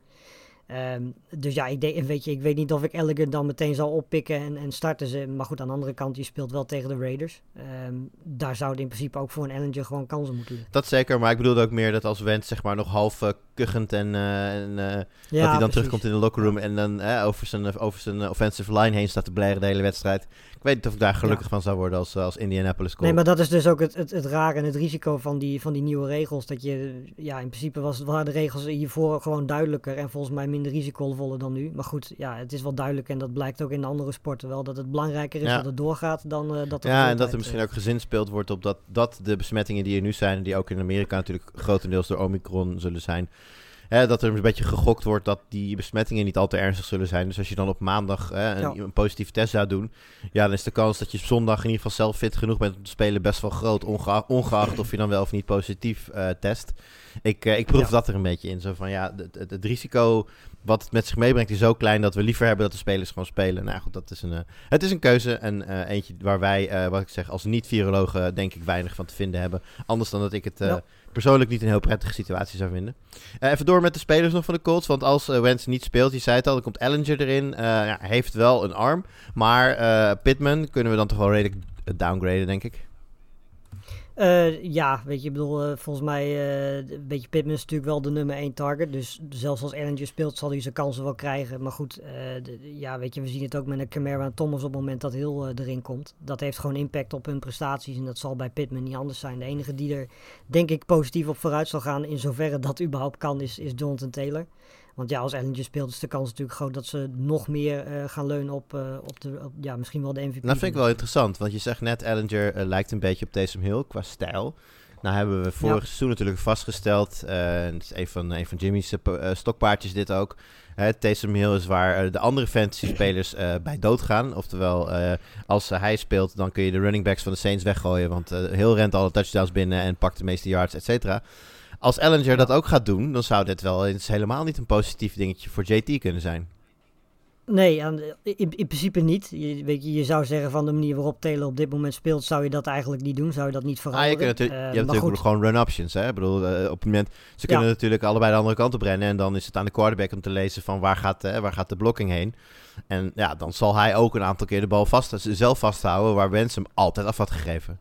Ehm, dus ja, ik, weet je, ik weet niet of ik Elegant dan meteen zal oppikken en, en starten ze. Maar goed, aan de andere kant, je speelt wel tegen de Raiders. Ehm, daar zouden in principe ook voor een Ellinger gewoon kansen moeten liggen. Dat zeker, maar ik bedoelde ook meer dat als Wentz zeg maar nog half uh, kuchend en, uh, en uh, Ja, dat hij dan precies. terugkomt in de locker room en dan eh, over, zijn, over zijn offensive line heen staat te blaren de hele wedstrijd. Ik weet niet of ik daar gelukkig van zou worden als, als Indianapolis Colts. Nee, maar dat is dus ook het, het, het rare en het risico van die, van die nieuwe regels. Dat je, ja, in principe was, waren de regels hiervoor gewoon duidelijker en volgens mij minder risicovoller dan nu. Maar goed, ja, het is wel duidelijk en dat blijkt ook in de andere sporten wel. Dat het belangrijker is Ja. dat het doorgaat dan uh, dat er Ja, en dat er misschien eh, ook gezinspeeld wordt op dat, dat de besmettingen die er nu zijn, en die ook in Amerika natuurlijk grotendeels door Omicron zullen zijn, hè, dat er een beetje gegokt wordt dat die besmettingen niet al te ernstig zullen zijn. Dus als je dan op maandag hè, een, Ja. een positieve test zou doen, ja, dan is de kans dat je op zondag in ieder geval zelf fit genoeg bent om te spelen best wel groot, ongeacht, ongeacht of je dan wel of niet positief eh, test. Ik, eh, ik proef Ja. dat er een beetje in. Zo van ja, het, het, het risico wat het met zich meebrengt is zo klein dat we liever hebben dat de spelers gewoon spelen. Nou goed, dat is een, eh, het is een keuze en eentje waar wij, wat ik zeg, als niet-virologen denk ik weinig van te vinden hebben. Anders dan dat ik het Ja. Persoonlijk niet een heel prettige situatie zou vinden. Eh, even door met de spelers nog van de Colts, want als eh, Wentz niet speelt, je zei het al, dan komt Ellinger erin. Eh, ja, hij heeft wel een arm, maar Pittman kunnen we dan toch wel redelijk downgraden, denk ik. Eh, ja, weet je, ik bedoel, eh, volgens mij, eh weet je, Pittman is natuurlijk wel de nummer 1 target. Dus zelfs als Ellinger speelt, zal hij zijn kansen wel krijgen. Maar goed, ja, weet je, we zien het ook met een Camara en Thomas op het moment dat eh, erin komt. Dat heeft gewoon impact op hun prestaties en dat zal bij Pittman niet anders zijn. De enige die er, denk ik, positief op vooruit zal gaan, in zoverre dat überhaupt kan, is, is Taylor. Want ja, als Ellinger speelt, is de kans natuurlijk groot dat ze nog meer eh, gaan leunen op, eh, op, de, op, ja, misschien wel de MVP. Nou, dat vind ik wel interessant, want je zegt net, Ellinger eh, lijkt een beetje op Taysom Hill qua stijl. Nou hebben we vorig Ja. seizoen natuurlijk vastgesteld, en het is een van, een van Jimmy's stokpaardjes dit ook. Hè, Taysom Hill is waar de andere fantasy-spelers eh, bij doodgaan. Oftewel, als hij speelt, dan kun je de running backs van de Saints weggooien, want eh Hill rent alle touchdowns binnen en pakt de meeste yards, et cetera. Als Ellinger dat ook gaat doen, dan zou dit wel eens helemaal niet een positief dingetje voor JT kunnen zijn. Nee, in, in principe niet. Je, weet je, je zou zeggen van de manier waarop Taylor op dit moment speelt, zou je dat eigenlijk niet doen. Zou je dat niet Ah, veranderen. je, kunt natuurlijk, Eh, je hebt natuurlijk goed, gewoon run options. Hè? Ik bedoel, eh, op het moment, ze kunnen Ja. natuurlijk allebei de andere kant op rennen. En dan is het aan de quarterback om te lezen van waar gaat, eh, waar gaat de blocking heen. En ja, dan zal hij ook een aantal keer de bal vast, zelf vasthouden, waar Wens hem altijd af had gegeven.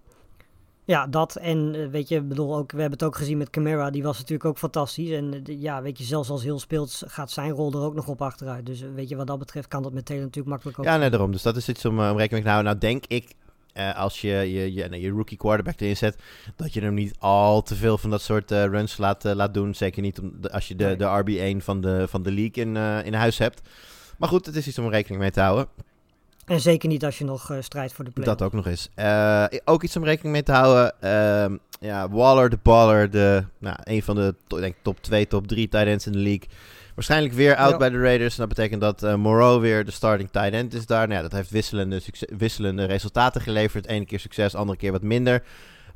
Ja, dat. En eh, weet je, ik bedoel, ook, we hebben het ook gezien met Camara. Die was natuurlijk ook fantastisch. En eh, ja, weet je, zelfs als heel speelt, gaat zijn rol er ook nog op achteruit. Dus eh, weet je, wat dat betreft kan dat met Taylor natuurlijk makkelijk ook. Ja, nee, daarom. Dus dat is iets om, om rekening mee te houden. Nou, denk ik, eh, als je je, je, rookie quarterback erin zet, dat je hem niet al te veel van dat soort runs laat, eh, laat doen. Zeker niet om, de- als je de, de RB1 van de, van de league in, in huis hebt. Maar goed, het is iets om rekening mee te houden. En zeker niet als je nog eh, strijdt voor de play. Dat ook nog eens. Eh, ook iets om rekening mee te houden. Ehm, ja, Waller, de baller, de, nou, een van de to- denk, top 2, top 3 tight ends in de league. Waarschijnlijk weer out Ja. bij de Raiders. En dat betekent dat eh, Moreau weer de starting tight end is daar. Nou ja, dat heeft wisselende, wisselende resultaten geleverd. Ene keer succes, andere keer wat minder.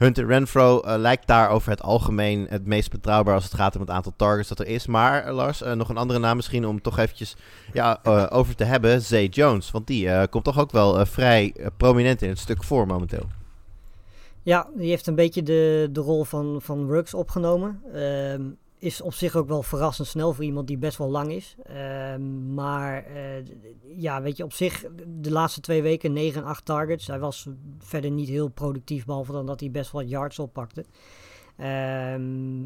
Hunter Renfro eh, lijkt daar over het algemeen het meest betrouwbaar als het gaat om het aantal targets dat er is. Maar eh, Lars, eh, nog een andere naam misschien om toch eventjes ja, over te hebben. Zay Jones, want die komt toch ook wel vrij prominent in het stuk voor momenteel. Ja, die heeft een beetje de, de rol van, van Ruggs opgenomen. Ehm, is op zich ook wel verrassend snel voor iemand die best wel lang is. Ehm, maar eh, ja, weet je, op zich de laatste twee weken 9 en 8 targets. Hij was verder niet heel productief, behalve dan dat hij best wel yards oppakte. Ehm,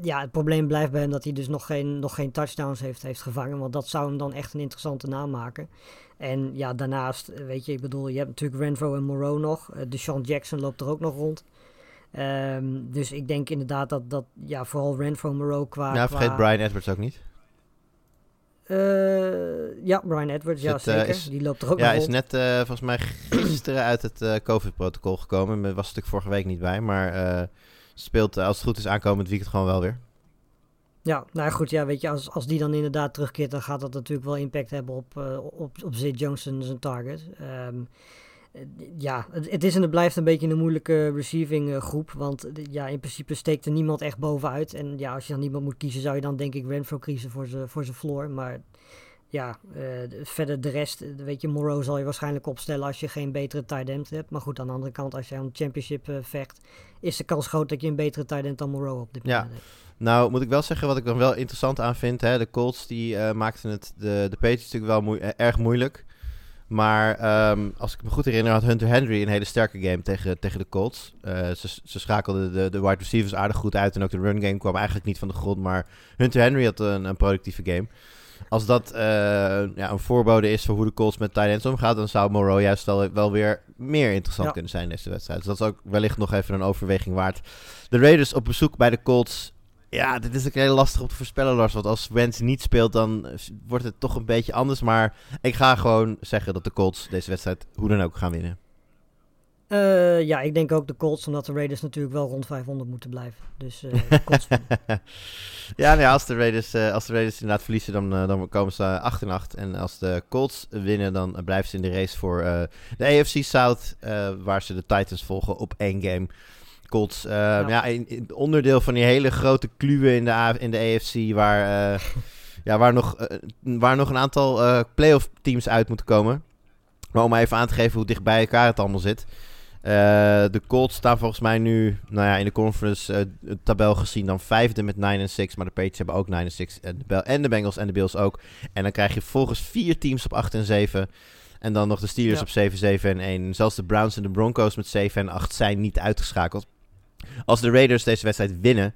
ja, het probleem blijft bij hem dat hij dus nog geen, nog geen touchdowns heeft, heeft gevangen. Want dat zou hem dan echt een interessante naam maken. En ja, daarnaast, eh, weet je, ik bedoel, je hebt natuurlijk Renfro en Moreau nog. Uh, Deshaun Jackson loopt er ook nog rond. Ehm, dus ik denk inderdaad dat, dat ja, vooral Renfro Moreau qua... ja, vergeet qua- Brian Edwards ook niet. Eh, ja, Brian Edwards, ja het, eh, zeker. is- Die loopt er ook Ja, is net eh, volgens mij gisteren uit het COVID-protocol gekomen. Was natuurlijk vorige week niet bij. Maar speelt als het goed is aankomend weekend gewoon wel weer. Ja, nou goed, ja, weet je, als, als die dan inderdaad terugkeert, dan gaat dat natuurlijk wel impact hebben op, op, op Zay Johnson zijn target. Ehm, eh, ja, het, is en het blijft een beetje een moeilijke receiving eh, groep, want eh, ja, in principe steekt er niemand echt bovenuit. En ja, als je dan niemand moet kiezen, zou je dan denk ik Renfro kiezen voor zijn voor zijn floor. Maar ja, eh, de- verder de rest, weet je, Moreau zal je waarschijnlijk opstellen als je geen betere tight end hebt. Maar goed, aan de andere kant, als aan de championship vecht, is de kans groot dat je een betere tight end dan Moreau op dit Ja. moment hebt. Nou, moet ik wel zeggen wat ik dan wel interessant aan vind. Hè? De Colts die uh, maakten het de, de Patriots natuurlijk wel moe erg moeilijk. Maar um, als ik me goed herinner had Hunter Henry een hele sterke game tegen, tegen de Colts. Uh, ze, ze schakelden de, de wide receivers aardig goed uit. En ook de run game kwam eigenlijk niet van de grond. Maar Hunter Henry had een, een productieve game. Als dat uh, ja, een voorbode is voor hoe de Colts met tight ends omgaat... dan zou Moreau juist wel, wel weer meer interessant ja. kunnen zijn in deze wedstrijd. Dus dat is ook wellicht nog even een overweging waard. De Raiders op bezoek bij de Colts ja, dit is ook heel lastig om te voorspellen, Lars. Want als Wentz niet speelt, dan wordt het toch een beetje anders. Maar ik ga gewoon zeggen dat de Colts deze wedstrijd hoe dan ook gaan winnen. Uh, ja, ik denk ook de Colts, omdat de Raiders natuurlijk wel rond 500 moeten blijven. Dus uh, Colts ja, nou ja, als de, Raiders, uh, als de Raiders inderdaad verliezen, dan, dan komen ze 8 en 8. En als de Colts winnen, dan blijven ze in de race voor de AFC South, waar ze de Titans volgen op één game. Colts. Uh, ja. ja in, onderdeel van die hele grote kluwen in de, in de AFC, waar, uh, ja, waar, nog, uh, waar nog een aantal playoff teams uit moeten komen. Maar om even aan te geven hoe dicht bij elkaar het allemaal zit. de Colts staan volgens mij nu nou ja, in de conference tabel gezien dan vijfde met 9 en 6. Maar de Patriots hebben ook 9 en 6. En de, en de Bengals en de Bills ook. En dan krijg je volgens vier teams op 8 en 7. En dan nog de Steelers ja. op 7, 7 en 1. Zelfs de Browns en de Broncos met 7 en 8 zijn niet uitgeschakeld. Als de Raiders deze wedstrijd winnen,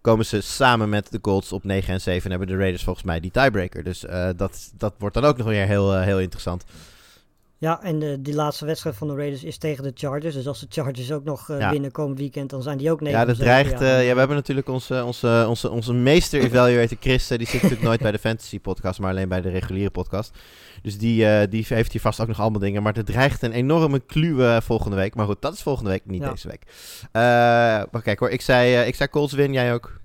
komen ze samen met de Colts op 9 en 7 en hebben de Raiders volgens mij die tiebreaker. Dus uh, dat, dat wordt dan ook nog weer heel, uh, heel interessant. Ja, en de, die laatste wedstrijd van de Raiders is tegen de Chargers. Dus als de Chargers ook nog uh, ja. winnen komend weekend, dan zijn die ook 9 Ja, dat dreigt... ja, we hebben natuurlijk onze, onze, onze, onze meester evaluator Chris. die zit natuurlijk nooit bij de fantasy podcast, maar alleen bij de reguliere podcast. Dus die, uh, die heeft hier vast ook nog allemaal dingen. Maar er dreigt een enorme kluwe volgende week. Maar goed, dat is volgende week, niet ja. deze week. Maar kijk hoor, ik zei, ik zei Colts win, jij ook?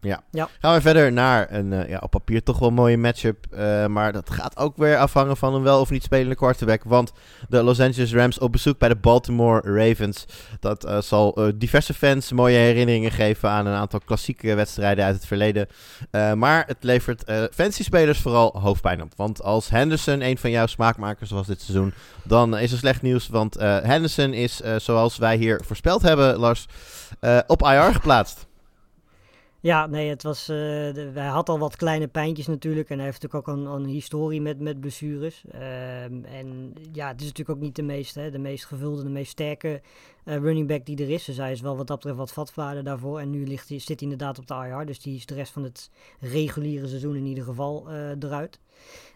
Ja. ja. Gaan we verder naar een uh, ja, op papier toch wel mooie matchup. Uh, maar dat gaat ook weer afhangen van een wel of niet spelende quarterback. Want de Los Angeles Rams op bezoek bij de Baltimore Ravens. Dat uh, zal diverse fans mooie herinneringen geven aan een aantal klassieke wedstrijden uit het verleden. maar het levert fancy spelers vooral hoofdpijn op. Want als Henderson een van jouw smaakmakers was dit seizoen, dan is er slecht nieuws. Want Henderson is, zoals wij hier voorspeld hebben, Lars, op IR geplaatst. Ja, nee, het was, uh, de, hij had al wat kleine pijntjes natuurlijk. En hij heeft natuurlijk ook een, een historie met, met blessures. Um, en ja, het is natuurlijk ook niet de meest, hè, de meest gevulde, de meest sterke uh, running back die er is. Dus hij is wel wat dat betreft wat vatvaarder daarvoor. En nu ligt, zit hij inderdaad op de IR. Dus die is de rest van het reguliere seizoen in ieder geval uh, eruit.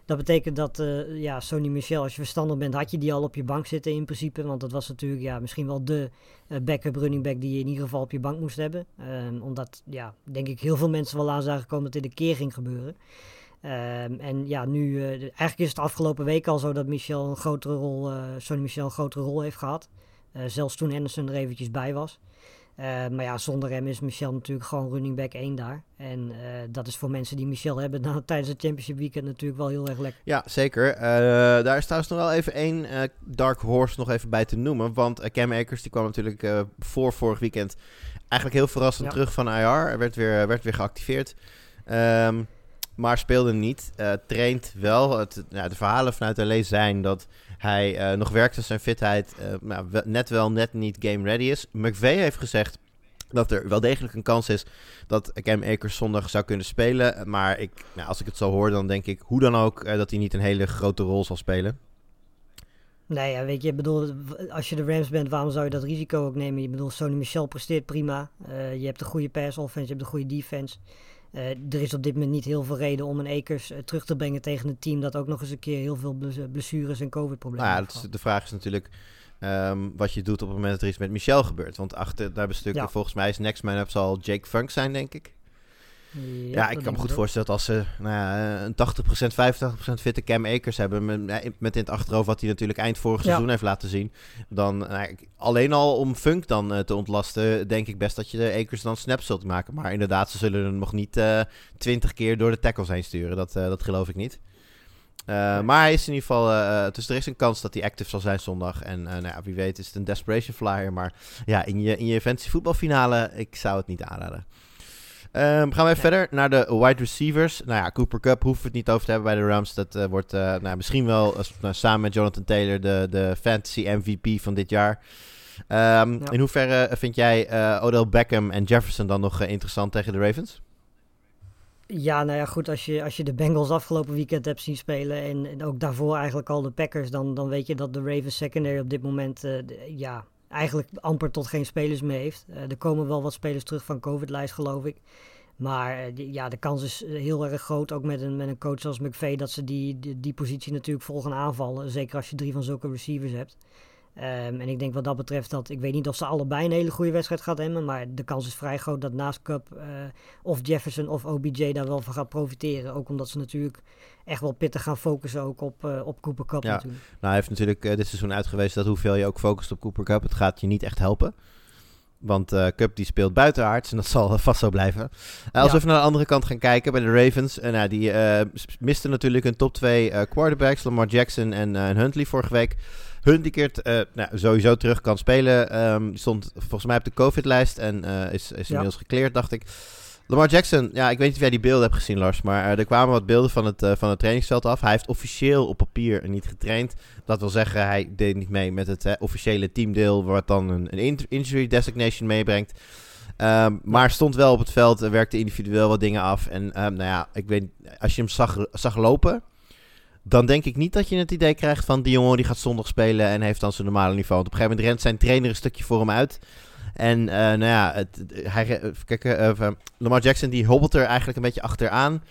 Dat betekent dat, uh, ja, Sony Michel, als je verstandig bent, had je die al op je bank zitten in principe. Want dat was natuurlijk ja, misschien wel de uh, backup running back die je in ieder geval op je bank moest hebben. Um, omdat, ja, denk ik heel veel mensen wel aan zagen komen dat dit een keer ging gebeuren. Um, en ja, nu, uh, eigenlijk is het afgelopen week al zo dat Michel een grotere rol, Sony Michel een grotere rol heeft gehad. zelfs toen Anderson er eventjes bij was. Uh, maar ja, zonder hem is Michel natuurlijk gewoon running back 1 daar. En uh, dat is voor mensen die Michel hebben nou, tijdens het Championship Weekend natuurlijk wel heel erg lekker. Ja, zeker. Uh, daar is trouwens nog wel even één dark horse nog even bij te noemen. Want Cam Akers die kwam natuurlijk voor vorig weekend eigenlijk heel verrassend ja. terug van IR. Werd weer, werd weer geactiveerd. Um, maar speelde niet. traint wel. Het, nou, de verhalen vanuit LA zijn dat hij uh, nog werkt aan zijn fitheid. Uh, nou, net wel, net niet game ready is. McVeigh heeft gezegd dat er wel degelijk een kans is dat Cam Akers zondag zou kunnen spelen. Maar ik, nou, als ik het zo hoor, dan denk ik hoe dan ook uh, dat hij niet een hele grote rol zal spelen. Nee, ja, weet je, bedoel, als je de Rams bent, waarom zou je dat risico ook nemen? Je bedoel, Sony Michel presteert prima. je hebt een goede pass offense, je hebt een goede defense. Uh, er is op dit moment niet heel veel reden om een Ekers uh, terug te brengen tegen een team dat ook nog eens een keer heel veel blessures en COVID-problemen nou ja, heeft. de vraag is natuurlijk um, wat je doet op het moment dat er iets met Michel gebeurt. Want achter daar bestukken, ja. volgens mij is Next Man Up zal Jake Funk zijn, denk ik. Ja, ik kan me goed voorstellen dat als ze nou ja, een 80%, 85% fitte Cam Akers hebben, met, met in het achterhoofd wat hij natuurlijk eind vorig ja. seizoen heeft laten zien, dan nou, alleen al om Funk dan uh, te ontlasten, denk ik best dat je de Akers dan snaps zult maken. Maar inderdaad, ze zullen hem nog niet uh, 20 keer door de tackles heen sturen. Dat, uh, dat geloof ik niet. Uh, maar hij is in ieder geval. Uh, dus er is een kans dat hij active zal zijn zondag. En uh, nou ja, wie weet is het een desperation flyer. Maar ja, in je, in je fantasy voetbalfinale, ik zou het niet aanraden. Um, gaan we even ja. verder naar de wide receivers. Nou ja, Cooper Cup hoeven we het niet over te hebben bij de Rams. Dat uh, wordt uh, nou, misschien wel uh, samen met Jonathan Taylor de, de fantasy MVP van dit jaar. Ehm, Ja. In hoeverre vind jij eh, Odell Beckham en Jefferson dan nog eh, interessant tegen de Ravens? Ja, nou ja, goed, als je, als je de Bengals afgelopen weekend hebt zien spelen en, en ook daarvoor eigenlijk al de Packers, dan, dan weet je dat de Ravens secondary op dit moment, eh, de- ja, eigenlijk amper tot geen spelers meer heeft. Eh, er komen wel wat spelers terug van COVID-lijst, geloof ik. Maar eh, ja, de kans is eh, heel erg groot, ook met een, met een coach als McVay, dat ze die, die, die positie natuurlijk vol gaan aanvallen. Zeker als je drie van zulke receivers hebt. Ehm, en ik denk wat dat betreft dat, ik weet niet of ze allebei een hele goede wedstrijd gaat hebben, maar de kans is vrij groot dat naast Cup eh, of Jefferson of OBJ daar wel van gaat profiteren. Ook omdat ze natuurlijk echt wel pittig gaan focussen ook op, eh, op Cooper Cup Ja. natuurlijk. Nou, hij heeft natuurlijk eh, dit seizoen uitgewezen dat hoeveel je ook focust op Cooper Cup, het gaat je niet echt helpen. Want Cup die speelt buitenaards en dat zal vast zo blijven. Als Ja. we even naar de andere kant gaan kijken bij de Ravens. nou, die misten natuurlijk hun top 2 quarterbacks, Lamar Jackson en, en Huntley vorige week. Huntley keert eh, nou, sowieso terug kan spelen. Ehm, die stond volgens mij op de COVID-lijst en eh, is, is Ja. inmiddels gekleerd, dacht ik. Lamar Jackson, ja, ik weet niet of jij die beelden hebt gezien, Lars. Maar eh, er kwamen wat beelden van het, van het trainingsveld af. Hij heeft officieel op papier niet getraind. Dat wil zeggen, hij deed niet mee met het officiële teamdeel, wat dan een, een in- injury designation meebrengt. Ehm, maar stond wel op het veld, eh, werkte individueel wat dingen af. En ehm, nou ja, ik weet, als je hem zag, zag lopen, dan denk ik niet dat je het idee krijgt van die jongen die gaat zondag spelen en heeft dan zijn normale niveau. Want op een gegeven moment rent zijn trainer een stukje voor hem uit. En eh, nou ja, het, hij, eh, even, Lamar Jackson die hobbelt er eigenlijk een beetje achteraan.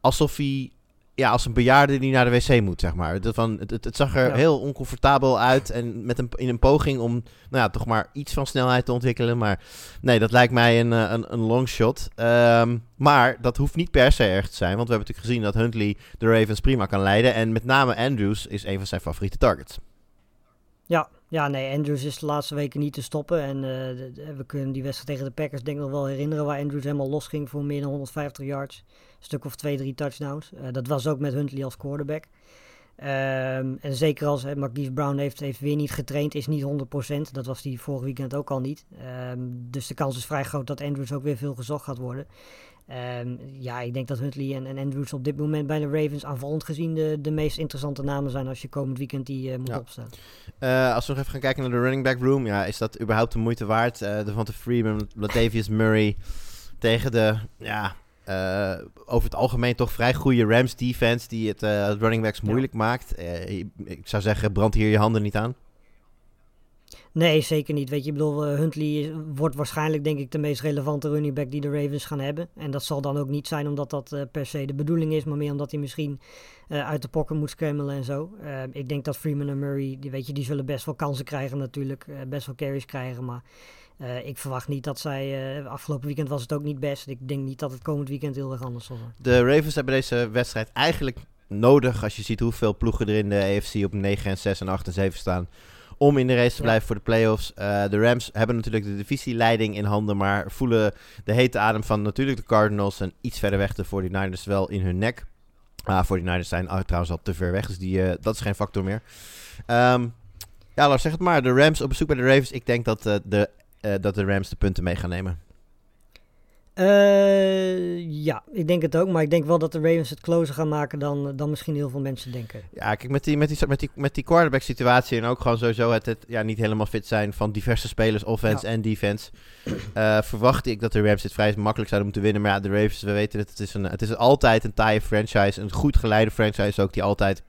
Alsof hij, ja, als een bejaarde die naar de wc moet, zeg maar. Dat van, het, het, zag er Ja. heel oncomfortabel uit. En met een, in een poging om, nou ja, toch maar iets van snelheid te ontwikkelen. Maar nee, dat lijkt mij een, eh, een, een long shot. Ehm, maar dat hoeft niet per se erg te zijn. Want we hebben natuurlijk gezien dat Huntley de Ravens prima kan leiden. En met name Andrews is een van zijn favoriete targets. Ja, ja, nee, Andrews is de laatste weken niet te stoppen. En eh, we kunnen die wedstrijd tegen de Packers denk ik nog wel herinneren waar Andrews helemaal losging voor meer dan 150 yards. Stuk of twee, drie touchdowns. Eh, dat was ook met Huntley als quarterback. Ehm, en zeker als hè, Marquise Brown heeft, heeft weer niet getraind, is niet 100%. Dat was die vorig weekend ook al niet. Ehm, dus de kans is vrij groot dat Andrews ook weer veel gezocht gaat worden. Ehm, ja, ik denk dat Huntley en, en Andrews op dit moment bij de Ravens aanvallend gezien de, de meest interessante namen zijn als je komend weekend die eh, moet Ja. opstellen. Eh, als we nog even gaan kijken naar de running back room. Ja, is dat überhaupt de moeite waard? De Van de Freeman, Latavius Murray tegen de, ja, eh, over het algemeen toch vrij goede Rams defense die het eh, running backs moeilijk maakt. Eh, ik zou zeggen, brand hier je handen niet aan. Nee, zeker niet. Weet je, ik bedoel, Huntley wordt waarschijnlijk denk ik de meest relevante running back die de Ravens gaan hebben. En dat zal dan ook niet zijn omdat dat per se de bedoeling is, maar meer omdat hij misschien uit de pokken moet scramblen en zo. Ik denk dat Freeman en Murray, die, weet je, die zullen best wel kansen krijgen natuurlijk, best wel carries krijgen, maar eh, ik verwacht niet dat zij, eh, afgelopen weekend was het ook niet best. Ik denk niet dat het komend weekend heel erg anders zal zijn. De Ravens hebben deze wedstrijd eigenlijk nodig als je ziet hoeveel ploegen er in de AFC op 9 en 6 en 8 en 7 staan. Om in de race te Ja. blijven voor de playoffs. Eh de Rams hebben natuurlijk de divisieleiding in handen, maar voelen de hete adem van natuurlijk de Cardinals en iets verder weg de 49ers wel in hun nek. Ah, 49ers zijn ah, trouwens al te ver weg, dus die, dat is geen factor meer. Ehm, ja, Lars, zeg het maar. De Rams op bezoek bij de Ravens. Ik denk dat, de, eh, dat de Rams de punten mee gaan nemen. Eh, ja, ik denk het ook, maar ik denk wel dat de Ravens het closer gaan maken dan, dan misschien heel veel mensen denken. Ja, kijk, met die, met die, met die, met die quarterback situatie en ook gewoon sowieso het, het ja, niet helemaal fit zijn van diverse spelers, offense en defense, eh, verwachtte ik dat de Rams dit vrij makkelijk zouden moeten winnen. Maar ja, de Ravens, we weten het, het is, een, het is altijd een taaie franchise, een goed geleide franchise ook, die altijd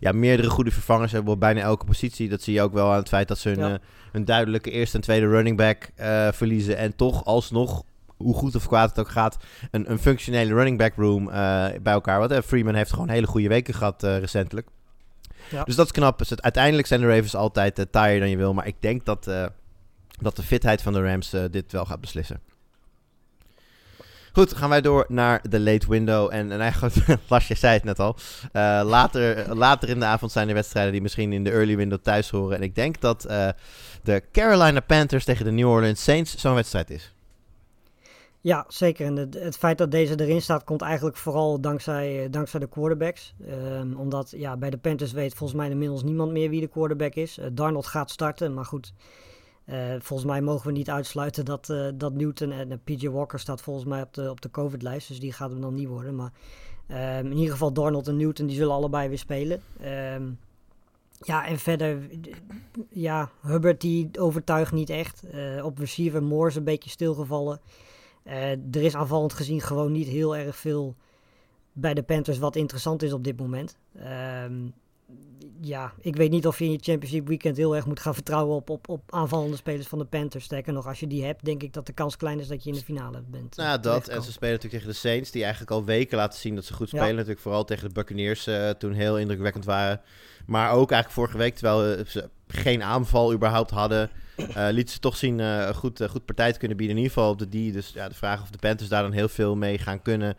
ja, meerdere goede vervangers hebben op bijna elke positie. Dat zie je ook wel aan het feit dat ze hun, Ja. Hun duidelijke eerste en tweede running back eh, verliezen en toch alsnog hoe goed of kwaad het ook gaat, een, een functionele running back room eh, bij elkaar. Want eh, Freeman heeft gewoon hele goede weken gehad eh, recentelijk. Ja. Dus dat is knap. Dus het, uiteindelijk zijn de Ravens altijd taaier dan je wil. Maar ik denk dat, dat de fitheid van de Rams dit wel gaat beslissen. Goed, gaan wij door naar de late window. En, en eigenlijk, Lars, je zei het net al. Uh, later, later in de avond zijn er wedstrijden die misschien in de early window thuis horen. En ik denk dat uh, de Carolina Panthers tegen de New Orleans Saints zo'n wedstrijd is. Ja, zeker. En het, feit dat deze erin staat, komt eigenlijk vooral dankzij, dankzij de quarterbacks. Um, omdat ja, bij de Panthers weet volgens mij inmiddels niemand meer wie de quarterback is. Darnold gaat starten, maar goed. Uh, volgens mij mogen we niet uitsluiten dat, uh, dat Newton en PJ Walker staat volgens mij op de, op de COVID-lijst. Dus die gaat hem dan niet worden. Maar um, in ieder geval Darnold en Newton die zullen allebei weer spelen. Um, Ja, en verder, ja, Hubbard die overtuigt niet echt. Uh, op receiver Moore is een beetje stilgevallen. Er is aanvallend gezien gewoon niet heel erg veel bij de Panthers wat interessant is op dit moment. Um, ja, ik weet niet of je in je Championship weekend heel erg moet gaan vertrouwen op, op, op aanvallende spelers van de Panthers. Sterker nog, als je die hebt, denk ik dat de kans klein is dat je in de finale bent. Nou, dat. En ze spelen natuurlijk tegen de Saints, die eigenlijk al weken laten zien dat ze goed spelen. Natuurlijk vooral tegen de Buccaneers uh, toen heel indrukwekkend waren. Maar ook eigenlijk vorige week, terwijl ze geen aanval überhaupt hadden, uh, liet ze toch zien uh, goed, uh, goed partij te kunnen bieden. In ieder geval op de die. Dus ja, de vraag of de Panthers daar dan heel veel mee gaan kunnen,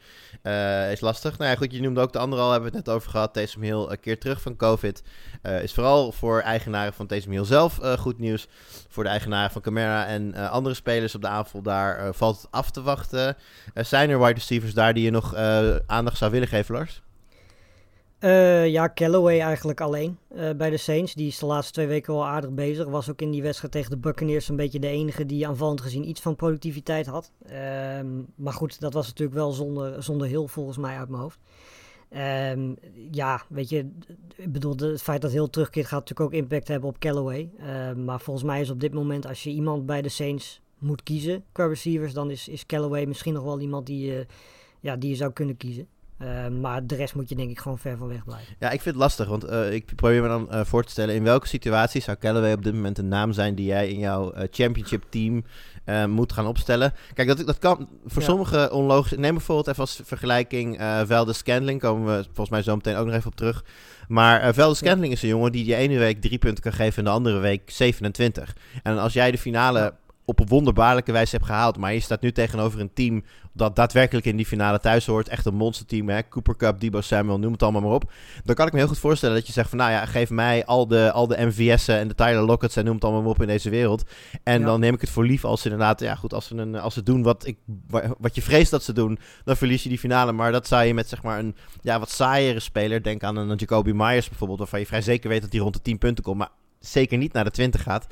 is lastig. Nou ja, goed, je noemde ook de andere al, hebben we het net over gehad. Taysom Hill een keer terug van COVID. is vooral voor eigenaren van Taysom Hill zelf goed nieuws. Voor de eigenaren van Camara en andere spelers op de aanval, daar valt het af te wachten. zijn er wide receivers daar die je nog aandacht zou willen geven, Lars? Uh, ja, Callaway eigenlijk alleen uh, bij de Saints. Die is de laatste twee weken wel aardig bezig. Was ook in die wedstrijd tegen de Buccaneers een beetje de enige die aanvallend gezien iets van productiviteit had. Uh, maar goed, dat was natuurlijk wel zonder, zonder heel volgens mij uit mijn hoofd. Um, ja, weet je, ik bedoel, het feit dat heel terugkeert gaat natuurlijk ook impact hebben op Callaway. Ehm, maar volgens mij is op dit moment, als je iemand bij de Saints moet kiezen qua receivers, dan is, is Callaway misschien nog wel iemand die, ja, die je zou kunnen kiezen. Uh, maar de rest moet je denk ik gewoon ver van weg blijven. Ja, ik vind het lastig, want uh, ik probeer me dan uh, voor te stellen... in welke situatie zou Callaway op dit moment een naam zijn... die jij in jouw championship team moet gaan opstellen? Kijk, dat, dat kan voor ja. sommige onlogisch... Neem bijvoorbeeld even als vergelijking Velde Scandling. Komen we volgens mij zo meteen ook nog even op terug. Maar Velde Scandling ja. is een jongen die je ene week drie punten kan geven... en de andere week 27. En als jij de finale... Op een wonderbaarlijke wijze hebt gehaald. Maar je staat nu tegenover een team dat daadwerkelijk in die finale thuis hoort. Echt een monsterteam, hè? Cooper Cup, Debo Samuel, noem het allemaal maar op. Dan kan ik me heel goed voorstellen dat je zegt van... nou ja, geef mij al de, al de MVS'en en de Tyler Lockett's en noem het allemaal maar op in deze wereld. En ja. dan neem ik het voor lief als ze inderdaad... ja goed, als ze, een, als ze doen wat, ik, wat je vreest dat ze doen... dan verlies je die finale. Maar dat zou je met zeg maar een ja, wat saaiere speler... denk aan een Jacoby Myers bijvoorbeeld... waarvan je vrij zeker weet dat hij rond de 10 punten komt... maar zeker niet naar de 20 gaat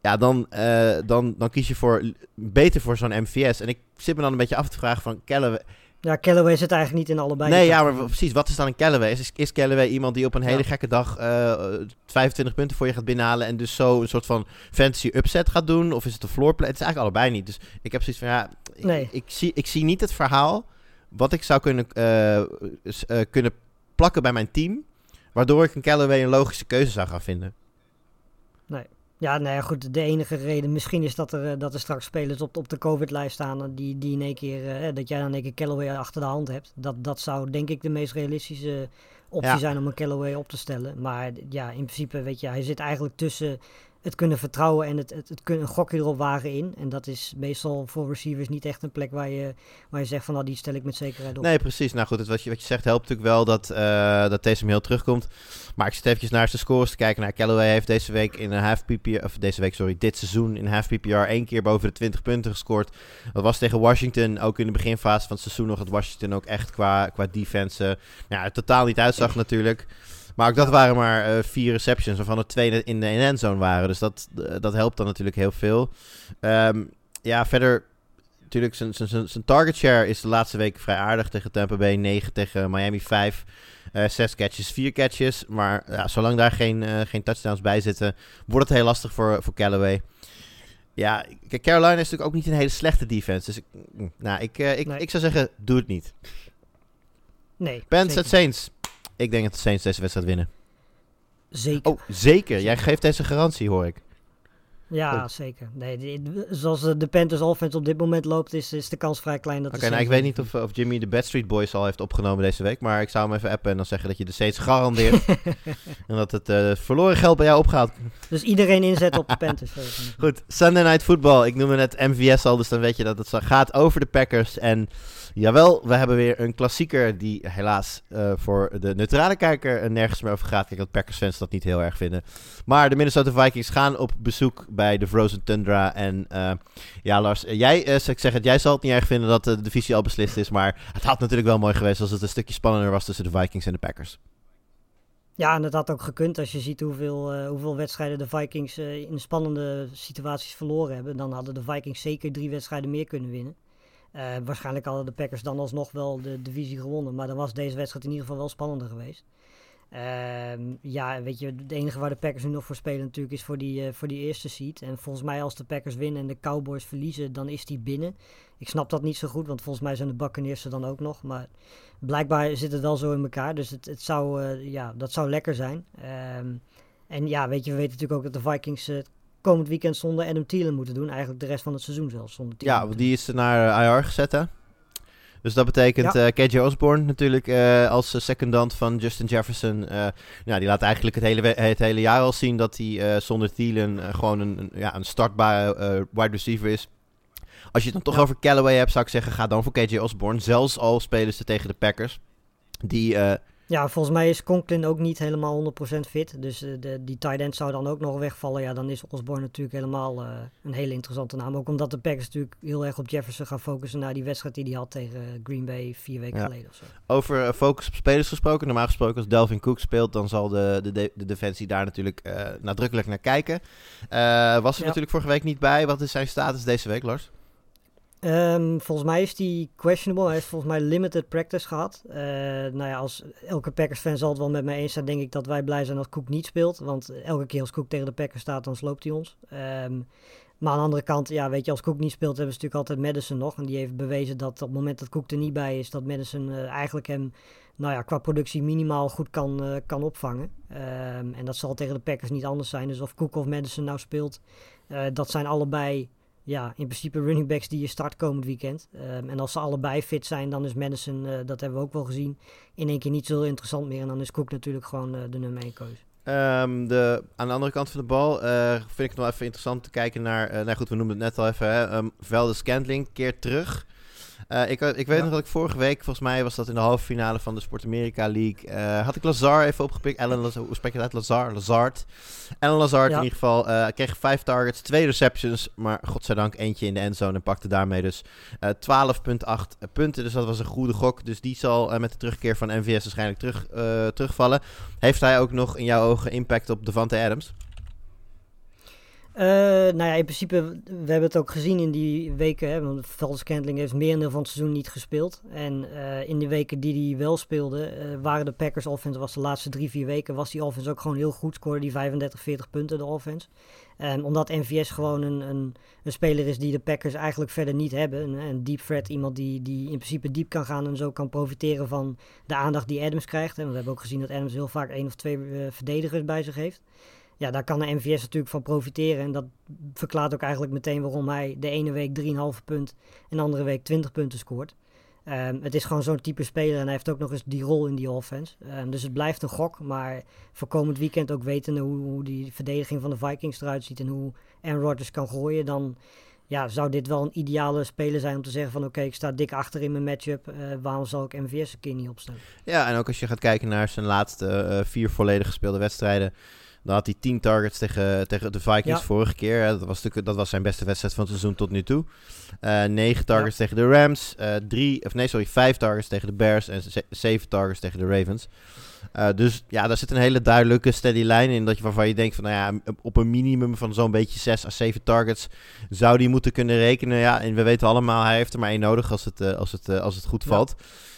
ja, dan, uh, dan, dan kies je voor, beter voor zo'n MVS. En ik zit me dan een beetje af te vragen van Callaway... Ja, Callaway zit eigenlijk niet in allebei. Nee, ja, maar precies. Wat is dan een Callaway? Is, is Callaway iemand die op een hele ja. gekke dag uh, 25 punten voor je gaat binnenhalen... en dus zo een soort van fantasy upset gaat doen? Of is het een floorplay? Het is eigenlijk allebei niet. Dus ik heb zoiets van, ja... Nee. Ik, ik, zie, ik zie niet het verhaal wat ik zou kunnen, uh, kunnen plakken bij mijn team... waardoor ik een Callaway een logische keuze zou gaan vinden. Ja, nou ja, goed. De enige reden misschien is dat er, dat er straks spelers op, op de COVID-lijst staan. Die, die in één keer, uh, dat jij dan in één keer Callaway achter de hand hebt. Dat, dat zou denk ik de meest realistische optie ja. zijn om een Callaway op te stellen. Maar ja, in principe, weet je, hij zit eigenlijk tussen het kunnen vertrouwen en het, het, het kunnen een gokje erop wagen in. En dat is meestal voor receivers niet echt een plek waar je, waar je zegt van nou die stel ik met zekerheid op. Nee, precies. Nou goed, het, wat, je, wat je zegt helpt natuurlijk wel dat, uh, dat Taysom heel terugkomt. Maar ik zit eventjes naar zijn scores te kijken. Nou, Callaway heeft deze week in een half PPR, of deze week, sorry, dit seizoen in half PPR één keer boven de 20 punten gescoord. Dat was tegen Washington, ook in de beginfase van het seizoen nog, dat Washington ook echt qua, qua defense uh, totaal niet uitzag natuurlijk. Maar ook dat waren maar uh, vier receptions, waarvan er twee in de endzone waren. Dus dat, uh, dat helpt dan natuurlijk heel veel. Um, ja, verder natuurlijk zijn, target share is de laatste weken vrij aardig. Tegen Tampa Bay 9, tegen Miami 5. Uh, 6 catches, 4 catches. Maar ja, zolang daar geen, geen touchdowns bij zitten, wordt het heel lastig voor, voor Callaway. Ja, Carolina is natuurlijk ook niet een hele slechte defense. Dus ik, nou, ik, ik, nee. ik zou zeggen, doe het niet. Nee. Pens at Saints. Ik denk dat de Saints deze wedstrijd winnen. Zeker. Oh, zeker. Jij geeft deze garantie, hoor ik. Ja, oh. zeker. Nee, die, zoals de Panthers offense op dit moment loopt, is, is de kans vrij klein dat Oké, okay, nou, ik weet niet of, of Jimmy de Bad Street Boys al heeft opgenomen deze week, maar ik zou hem even appen en dan zeggen dat je de Saints garandeert. en dat het uh, verloren geld bij jou opgaat. Dus iedereen inzet op de Panthers. Goed, Sunday Night Football. Ik noem het MVS al, dus dan weet je dat het gaat over de Packers en... Jawel, we hebben weer een klassieker die helaas uh, voor de neutrale kijker nergens meer over gaat. Kijk, dat Packers fans dat niet heel erg vinden. Maar de Minnesota Vikings gaan op bezoek bij de Frozen Tundra. En uh, ja, Lars, jij, uh, ik zeg het, jij zal het niet erg vinden dat de divisie al beslist is. Maar het had natuurlijk wel mooi geweest als het een stukje spannender was tussen de Vikings en de Packers. Ja, en dat had ook gekund als je ziet hoeveel, hoeveel wedstrijden de Vikings in spannende situaties verloren hebben. Dan hadden de Vikings zeker drie wedstrijden meer kunnen winnen. Uh, waarschijnlijk hadden de Packers dan alsnog wel de divisie gewonnen. Maar dan was deze wedstrijd in ieder geval wel spannender geweest. Ehm, ja, weet je, het enige waar de Packers nu nog voor spelen natuurlijk is voor die, eh, voor die eerste seed. En volgens mij als de Packers winnen en de Cowboys verliezen, dan is die binnen. Ik snap dat niet zo goed, want volgens mij zijn de Buccaneers er dan ook nog. Maar blijkbaar zit het wel zo in elkaar, dus het, het zou, eh, ja, dat zou lekker zijn. Ehm, en ja, weet je, we weten natuurlijk ook dat de Vikings eh, komend weekend zonder Adam Thielen moeten doen. Eigenlijk de rest van het seizoen zelfs zonder Thielen. Ja, want die is naar eh, IR gezet, hè? Dus dat betekent Ja. eh KJ Osborne natuurlijk eh, als eh, secondant van Justin Jefferson. eh, nou, die laat eigenlijk het hele, het hele jaar al zien dat hij eh, zonder Thielen eh, gewoon een, een- ja, een startbare eh, wide receiver is. Als je het dan toch Ja. over Callaway hebt, zou ik zeggen, ga dan voor KJ Osborne. Zelfs al spelen ze tegen de Packers. Die, eh, Ja, volgens mij is Conklin ook niet helemaal 100% fit. Dus eh, de, die tight end zou dan ook nog wegvallen. Ja, dan is Osborne natuurlijk helemaal eh, een hele interessante naam. Ook omdat de Packers natuurlijk heel erg op Jefferson gaan focussen... na die wedstrijd die hij had tegen eh, Green Bay vier weken Ja. geleden of zo. Over focus op spelers gesproken. Normaal gesproken als Delvin Cook speelt, dan zal de, de, de, de defensie daar natuurlijk nadrukkelijk naar kijken. Was er Ja. natuurlijk vorige week niet bij. Wat is zijn status deze week, Lars? Ehm, volgens mij is die questionable. Hij heeft volgens mij limited practice gehad. Eh nou ja, als elke Packers-fan zal het wel met mij eens zijn, denk ik dat wij blij zijn als Cook niet speelt. Want elke keer als Cook tegen de Packers staat, dan sloopt hij ons. Ehm, maar aan de andere kant, ja, weet je, als Cook niet speelt, hebben ze natuurlijk altijd Madison nog. En die heeft bewezen dat op het moment dat Cook er niet bij is, dat Madison eh, eigenlijk hem, nou ja, qua productie minimaal goed kan, eh, kan opvangen. Ehm, en dat zal tegen de Packers niet anders zijn. Dus of Cook of Madison nou speelt, dat zijn allebei ja, in principe running backs die je start komend weekend. Ehm, en als ze allebei fit zijn, dan is Madison, eh, dat hebben we ook wel gezien, in één keer niet zo interessant meer. En dan is Cook natuurlijk gewoon eh, de nummer 1 keuze. Ehm, de, aan de andere kant van de bal eh, vind ik het nog even interessant te kijken naar... nou goed, we noemden het net al even. Hè, um, Velde Scantling keert terug. Eh, ik, ik weet Ja. nog dat ik vorige week, volgens mij was dat in de halve finale van de Sport America League... eh, had ik Lazar even opgepikt. Alan Lazar, hoe spreek je dat? Lazar? Lazard. Alan Lazard Ja. in ieder geval eh, kreeg vijf targets, twee receptions... maar godzijdank eentje in de endzone en pakte daarmee dus eh 12,8 punten. Dus dat was een goede gok. Dus die zal met de terugkeer van MVS waarschijnlijk terug, terugvallen. Heeft hij ook nog in jouw ogen impact op Devante Adams? Eh, nou ja, in principe, we hebben het ook gezien in die weken. Hè, want Valdez Scantling heeft merendeel van het seizoen niet gespeeld. En eh, in de weken die hij wel speelde, eh, waren de Packers offense, was de laatste drie, vier weken, was die offense ook gewoon heel goed. Scoorde die 35, 40 punten, de offense. En omdat MVS gewoon een, een, een speler is die de Packers eigenlijk verder niet hebben. Een, een deep threat, iemand die, die in principe diep kan gaan en zo kan profiteren van de aandacht die Adams krijgt. En we hebben ook gezien dat Adams heel vaak één of twee verdedigers bij zich heeft. Ja, daar kan de MVS natuurlijk van profiteren. En dat verklaart ook eigenlijk meteen waarom hij de ene week 3,5 punt en de andere week 20 punten scoort. Ehm, het is gewoon zo'n type speler en hij heeft ook nog eens die rol in die offense. Ehm, dus het blijft een gok, maar voor komend weekend ook wetende hoe, hoe die verdediging van de Vikings eruit ziet en hoe Aaron Rodgers kan gooien, dan ja, zou dit wel een ideale speler zijn om te zeggen van oké, ik sta dik achter in mijn matchup, eh, waarom zal ik MVS een keer niet opstellen? Ja, en ook als je gaat kijken naar zijn laatste eh, vier volledig gespeelde wedstrijden. Dan had hij 10 targets tegen, tegen de Vikings Ja. vorige keer. Hè. Dat, was natuurlijk, dat was zijn beste wedstrijd van het seizoen tot nu toe. Eh 9 targets tegen de Rams. eh drie, of nee, sorry, 5 targets tegen de Bears. En 7 targets tegen de Ravens. Eh, dus ja, daar zit een hele duidelijke steady lijn in. Dat je, waarvan je denkt van, nou ja, op een minimum van zo'n beetje 6 à 7 targets zou die moeten kunnen rekenen. Ja, en we weten allemaal, hij heeft er maar één nodig als het, eh, als het, eh, als het goed Ja. valt.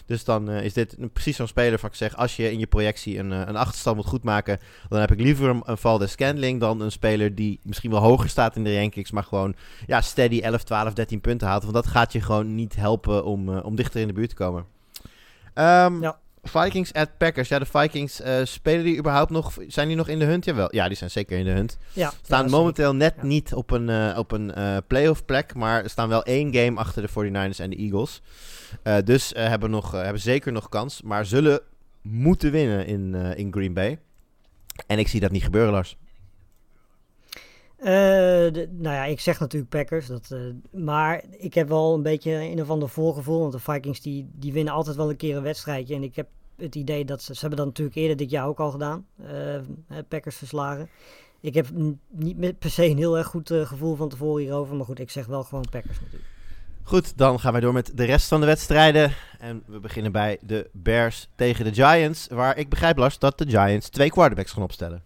Dus dan is dit precies zo'n speler van ik zeg, als je in je projectie een, een achterstand moet goedmaken, dan heb ik liever een, een Valdez Scandling dan een speler die misschien wel hoger staat in de rankings, maar gewoon ja, steady 11, 12, 13 punten haalt. Want dat gaat je gewoon niet helpen om, om dichter in de buurt te komen. Ehm, Ja. Vikings at Packers. Ja, de Vikings eh, spelen die überhaupt nog? Zijn die nog in de hunt? Jawel. Ja, die zijn zeker in de hunt. Ja, Staan ja, momenteel net Ja. niet op een, eh, op een eh, playoff plek, maar staan wel één game achter de 49ers en de Eagles. Dus hebben, nog, hebben zeker nog kans, maar zullen moeten winnen in, in Green Bay. En ik zie dat niet gebeuren, Lars. Eh, nou ja, ik zeg natuurlijk Packers. Dat, eh, maar ik heb wel een beetje een of ander voorgevoel. Want de Vikings die, die winnen altijd wel een keer een wedstrijdje. En ik heb het idee dat ze... Ze hebben dat natuurlijk eerder dit jaar ook al gedaan. eh, Packers verslagen. Ik heb niet per se een heel erg goed gevoel van tevoren hierover. Maar goed, ik zeg wel gewoon Packers natuurlijk. Goed, dan gaan wij door met de rest van de wedstrijden. En we beginnen bij de Bears tegen de Giants. Waar ik begrijp, Lars, dat de Giants twee quarterbacks gaan opstellen.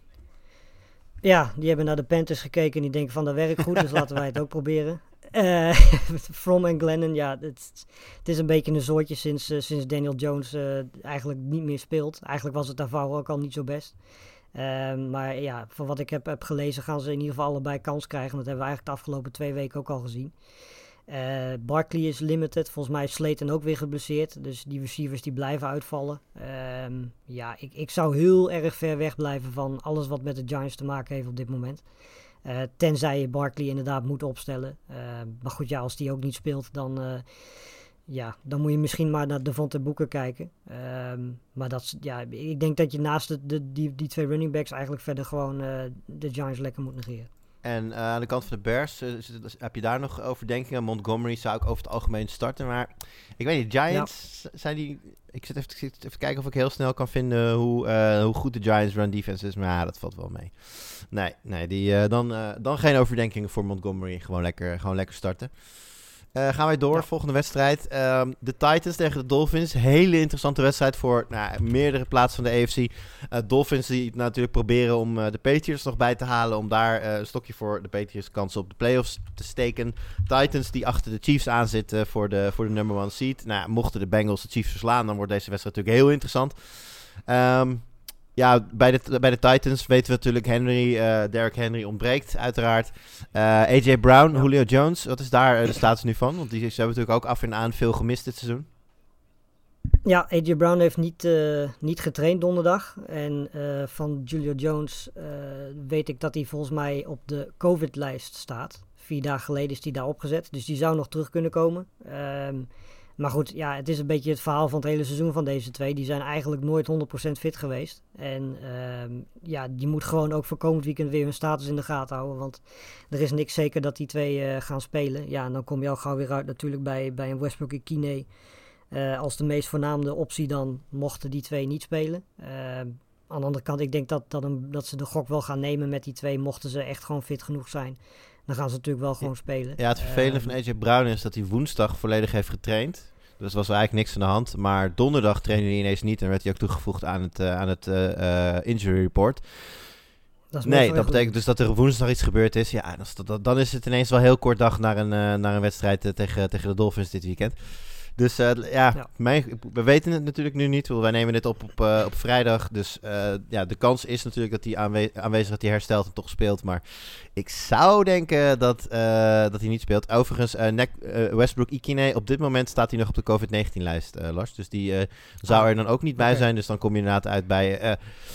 Ja, die hebben naar de Panthers gekeken en die denken van dat werkt goed. dus laten wij het ook proberen. Eh, From en Glennon, ja, het, het is een beetje een soortje sinds, eh, sinds Daniel Jones eh, eigenlijk niet meer speelt. Eigenlijk was het daarvoor ook al niet zo best. Ehm, maar ja, van wat ik heb, heb gelezen gaan ze in ieder geval allebei kans krijgen. Dat hebben we eigenlijk de afgelopen twee weken ook al gezien. Eh Barkley is limited. Volgens mij is Slayton ook weer geblesseerd. Dus die receivers die blijven uitvallen. Ehm, ja, ik, ik zou heel erg ver weg blijven van alles wat met de Giants te maken heeft op dit moment. Eh, tenzij je Barkley inderdaad moet opstellen. Ehm, maar goed, ja, als die ook niet speelt, dan, eh, ja, dan moet je misschien maar naar Devontae Boeken kijken. Ehm, maar dat, ja, ik denk dat je naast de, de, die, die twee running backs eigenlijk verder gewoon eh, de Giants lekker moet negeren. En eh, aan de kant van de Bears, eh, heb je daar nog overdenkingen? Montgomery zou ik over het algemeen starten, maar ik weet niet, Giants, zijn die... Ik zit even, ik zit even te kijken of ik heel snel kan vinden hoe, eh, hoe goed de Giants run defense is, maar ja, dat valt wel mee. Nee, nee die, dan, dan geen overdenkingen voor Montgomery, gewoon lekker, gewoon lekker starten. Eh, gaan wij door, Ja. volgende wedstrijd. Ehm, de Titans tegen de Dolphins. Hele interessante wedstrijd voor nou, meerdere plaatsen van de AFC. Eh, Dolphins die natuurlijk proberen om eh, de Patriots nog bij te halen. Om daar een stokje voor de Patriots kansen op de playoffs te steken. Titans die achter de Chiefs aanzitten voor de, voor de number one seed. Nou, mochten de Bengals de Chiefs verslaan, dan wordt deze wedstrijd natuurlijk heel interessant. Ehm, ja, bij de, bij de Titans weten we natuurlijk Henry, eh Derrick Henry ontbreekt uiteraard. Eh, AJ Brown. Julio Jones, wat is daar eh, de status nu van? Want die ze hebben natuurlijk ook af en aan veel gemist dit seizoen. Ja, AJ Brown heeft niet, niet getraind donderdag. En van Julio Jones weet ik dat hij volgens mij op de COVID-lijst staat. Vier dagen geleden is hij daar opgezet. Dus die zou nog terug kunnen komen. Ehm, maar goed, ja, het is een beetje het verhaal van het hele seizoen van deze twee. Die zijn eigenlijk nooit 100% fit geweest. En ehm, ja, die moet gewoon ook voor komend weekend weer hun status in de gaten houden. Want er is niks zeker dat die twee eh, gaan spelen. Ja, en dan kom je al gauw weer uit natuurlijk bij, bij een Westbrook en Kine. Eh, als de meest voornaamde optie dan mochten die twee niet spelen. Eh, aan de andere kant, ik denk dat, dat, dat ze de gok wel gaan nemen met die twee. Mochten ze echt gewoon fit genoeg zijn, dan gaan ze natuurlijk wel gewoon spelen. Ja, het vervelende Ehm, van AJ Brown is dat hij woensdag volledig heeft getraind. Dus was er eigenlijk niks aan de hand. Maar donderdag trainde hij ineens niet en werd hij ook toegevoegd aan het, eh, aan het eh, eh, injury report. dat is mooi Nee, dat betekent dus dat er woensdag iets gebeurd is. Ja, dan is dat- dan is het ineens wel heel kort dag naar een, naar een wedstrijd tegen, tegen de Dolphins dit weekend. Dus eh, ja, Ja. Mijn, we weten het natuurlijk nu niet. Wij nemen dit op op, eh, op vrijdag. Dus eh, ja, de kans is natuurlijk dat hij aanwe aanwezig dat hij herstelt en toch speelt. Maar ik zou denken dat, dat hij niet speelt. Overigens, Nek- Westbrook Ikine, op dit moment staat hij nog op de COVID-19-lijst, eh, Lars. Dus die zou Ah, er dan ook niet bij zijn. Dus dan kom je inderdaad uit bij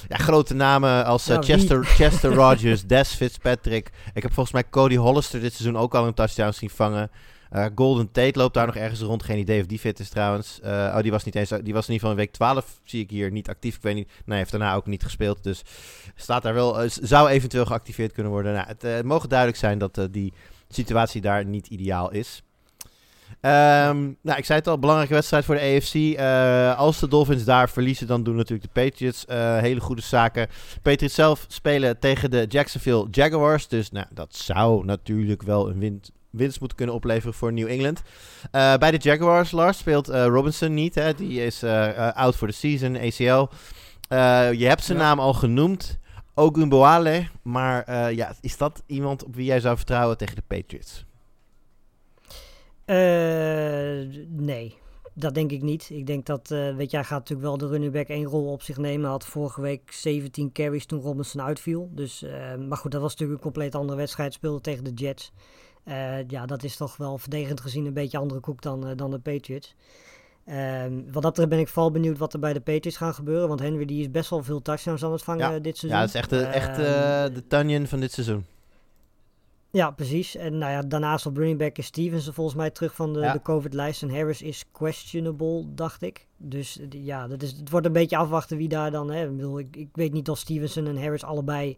ja, grote namen als? Chester, Chester Rogers, Des Fitzpatrick. Ik heb volgens mij Cody Hollister dit seizoen ook al een touchdown zien vangen. Eh, Golden Tate loopt daar nog ergens rond. Geen idee of die fit is trouwens. Eh, oh, die was niet eens. Die was in ieder geval in week 12. Zie ik hier niet actief. Ik weet niet. Nee, hij heeft daarna ook niet gespeeld. Dus staat daar wel. eh, zou eventueel geactiveerd kunnen worden. Nou, het, mogen duidelijk zijn dat die situatie daar niet ideaal is. Ehm, nou, ik zei het al, belangrijke wedstrijd voor de AFC. Als de Dolphins daar verliezen, dan doen natuurlijk de Patriots hele goede zaken. Patriots zelf spelen tegen de Jacksonville Jaguars. Dus nou, dat zou natuurlijk wel een win winst moeten kunnen opleveren voor New England. Eh, bij de Jaguars, Lars, speelt eh, Robinson niet. Hè? Die is eh, out for the season, ACL. Je hebt zijn Ja. naam al genoemd. Ogunboale. Maar eh, ja, is dat iemand op wie jij zou vertrouwen tegen de Patriots? Nee, dat denk ik niet. Ik denk dat, weet je, hij gaat natuurlijk wel de running back één rol op zich nemen. Hij had vorige week 17 carries toen Robinson uitviel. Dus, maar goed, dat was natuurlijk een compleet andere wedstrijd. Speelde tegen de Jets. Eh, ja, dat is toch wel verdedigend gezien een beetje andere koek dan, eh, dan de Patriots. Ehm, wat dat betreft ben ik vooral benieuwd wat er bij de Patriots gaan gebeuren. Want Henry die is best wel veel touchdowns aan het vangen Ja. dit seizoen. Ja, dat is echt, de, echt Ehm, eh, de Tunyon van dit seizoen. ja, precies. En nou ja, daarnaast op running back is Stevenson volgens mij terug van de, Ja. de COVID-lijst. En Harris is questionable, dacht ik. Dus ja, dat is, het wordt een beetje afwachten wie daar dan... Hè, ik, bedoel, ik, ik weet niet of Stevenson en Harris allebei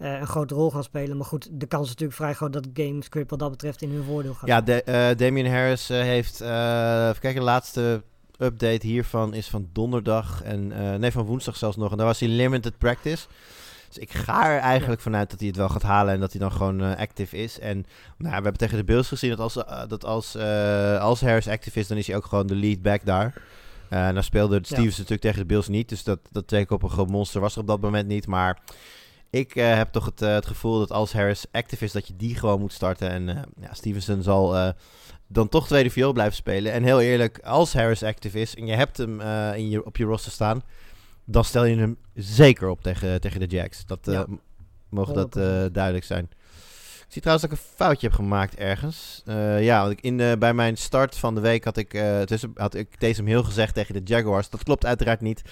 een grote rol gaan spelen. Maar goed, de kans is natuurlijk vrij groot dat gamescript wat dat betreft in hun voordeel gaat. Ja, de, eh, Damian Harris eh, heeft... eh even kijken, de laatste update hiervan is van donderdag. En, eh, nee, van woensdag zelfs nog. En daar was hij limited practice. Dus ik ga er eigenlijk vanuit dat hij het wel gaat halen en dat hij dan gewoon eh, active is. En nou, we hebben tegen de Bills gezien dat als, eh, dat als, eh, als Harris active is, dan is hij ook gewoon de lead back daar. Eh, dan speelde Stevens natuurlijk tegen de Bills niet. Dus dat, dat tweekoppige monster was er op dat moment niet. Maar Ik eh, heb toch het, eh, het gevoel dat als Harris active is, dat je die gewoon moet starten. En eh, ja, Stevenson zal dan toch tweede viool blijven spelen. En heel eerlijk, als Harris active is en je hebt hem in je, op je roster staan, dan stel je hem zeker op tegen, tegen de Jacks. Dat Ja. mogen dat 100%. duidelijk zijn. Ik zie trouwens dat ik een foutje heb gemaakt ergens. Eh, ja, want ik in, de- bij mijn start van de week had ik, eh tussen, had ik Taysom Hill gezegd tegen de Jaguars. Dat klopt uiteraard niet,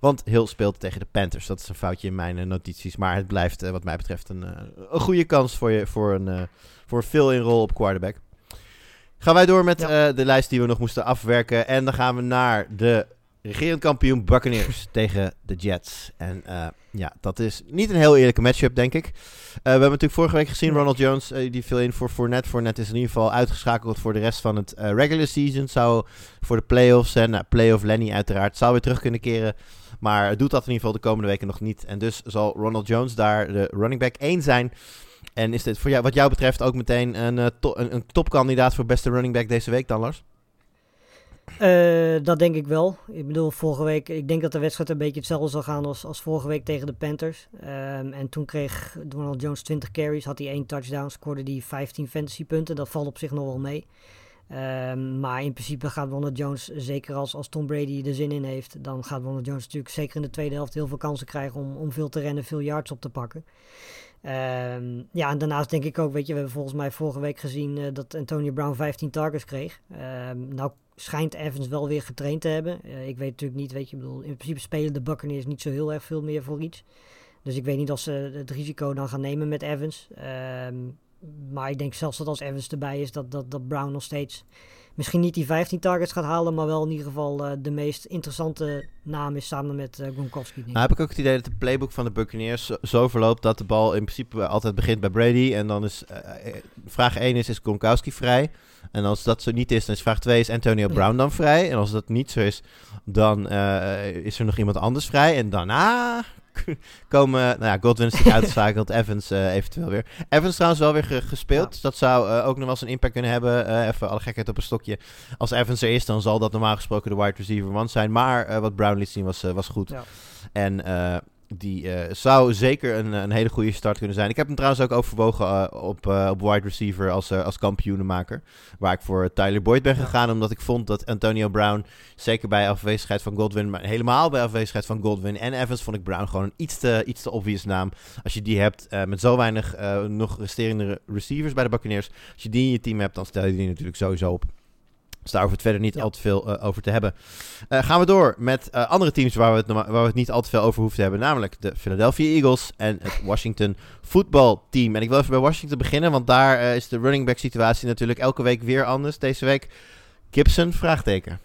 want Hill speelt tegen de Panthers. Dat is een foutje in mijn eh, notities. Maar het blijft wat mij betreft een, een goede kans voor, je, voor een, voor een fill-in rol op quarterback. Gaan wij door met Ja. de lijst die we nog moesten afwerken. En dan gaan we naar de regerend kampioen Buccaneers tegen de Jets. En eh, ja, dat is niet een heel eerlijke matchup, denk ik. Eh, we hebben natuurlijk vorige week gezien, Ronald Jones, eh, die viel in voor Fournette. Fournette is in ieder geval uitgeschakeld voor de rest van het eh, regular season. Zou voor de playoffs en playoff Lenny uiteraard zou weer terug kunnen keren. Maar doet dat in ieder geval de komende weken nog niet. En dus zal Ronald Jones daar de running back 1 zijn. En is dit voor jou, wat jou betreft ook meteen een, to- een, een topkandidaat voor beste running back deze week dan, Lars? Eh, dat denk ik wel. Ik bedoel, vorige week, ik denk dat de wedstrijd een beetje hetzelfde zal gaan als, als vorige week tegen de Panthers. Ehm, en toen kreeg Donald Jones 20 carries, had hij één touchdown, scoorde hij 15 fantasy punten. Dat valt op zich nog wel mee. Ehm, maar in principe gaat Ronald Jones, zeker als, als Tom Brady er zin in heeft, dan gaat Ronald Jones natuurlijk zeker in de tweede helft heel veel kansen krijgen om, om veel te rennen, veel yards op te pakken. Ehm, ja, en daarnaast denk ik ook, weet je, we hebben volgens mij vorige week gezien eh, dat Antonio Brown 15 targets kreeg. Nou schijnt Evans wel weer getraind te hebben. Eh, ik weet natuurlijk niet, weet je, bedoel, in principe spelen de Buccaneers niet zo heel erg veel meer voor iets. Dus ik weet niet of ze het risico dan gaan nemen met Evans. Ehm, maar ik denk zelfs dat als Evans erbij is, dat, dat, dat Brown nog steeds misschien niet die 15 targets gaat halen, maar wel in ieder geval eh, de meest interessante naam is samen met eh Gronkowski. Nou heb ik ook het idee dat de playbook van de Buccaneers zo, zo verloopt dat de bal in principe altijd begint bij Brady. En dan is eh, vraag 1 is, is Gronkowski vrij? En als dat zo niet is, dan is vraag 2 is Antonio. Brown dan vrij? En als dat niet zo is, dan is er nog iemand anders vrij. En daarna komen, nou ja, Godwin is natuurlijk uitgeschakeld, Evans eh, eventueel weer. Evans trouwens wel weer ge- gespeeld, Ja. dus dat zou eh, ook nog wel eens een impact kunnen hebben. Eh, even alle gekheid op een stokje. Als Evans er is, dan zal dat normaal gesproken de wide receiver one zijn. Maar wat Brown liet zien was, was goed. Ja. En eh, die eh, zou zeker een, een hele goede start kunnen zijn. Ik heb hem trouwens ook overwogen eh, op, eh, op wide receiver als, als kampioenenmaker. Waar ik voor Tyler Boyd ben Ja. gegaan. Omdat ik vond dat Antonio Brown, zeker bij afwezigheid van Godwin, maar helemaal bij afwezigheid van Godwin en Evans, vond ik Brown gewoon een iets te, iets te obvious naam. Als je die hebt met zo weinig nog resterende receivers bij de Buccaneers. Als je die in je team hebt, dan stel je die natuurlijk sowieso op. Dus daar hoeven we het verder niet Ja. al te veel eh, over te hebben. Eh, gaan we door met eh, andere teams waar we, het, waar we het niet al te veel over hoeven te hebben. Namelijk de Philadelphia Eagles en het Washington voetbalteam. En ik wil even bij Washington beginnen, want daar is de running back situatie natuurlijk elke week weer anders. Deze week Gibson, vraagteken.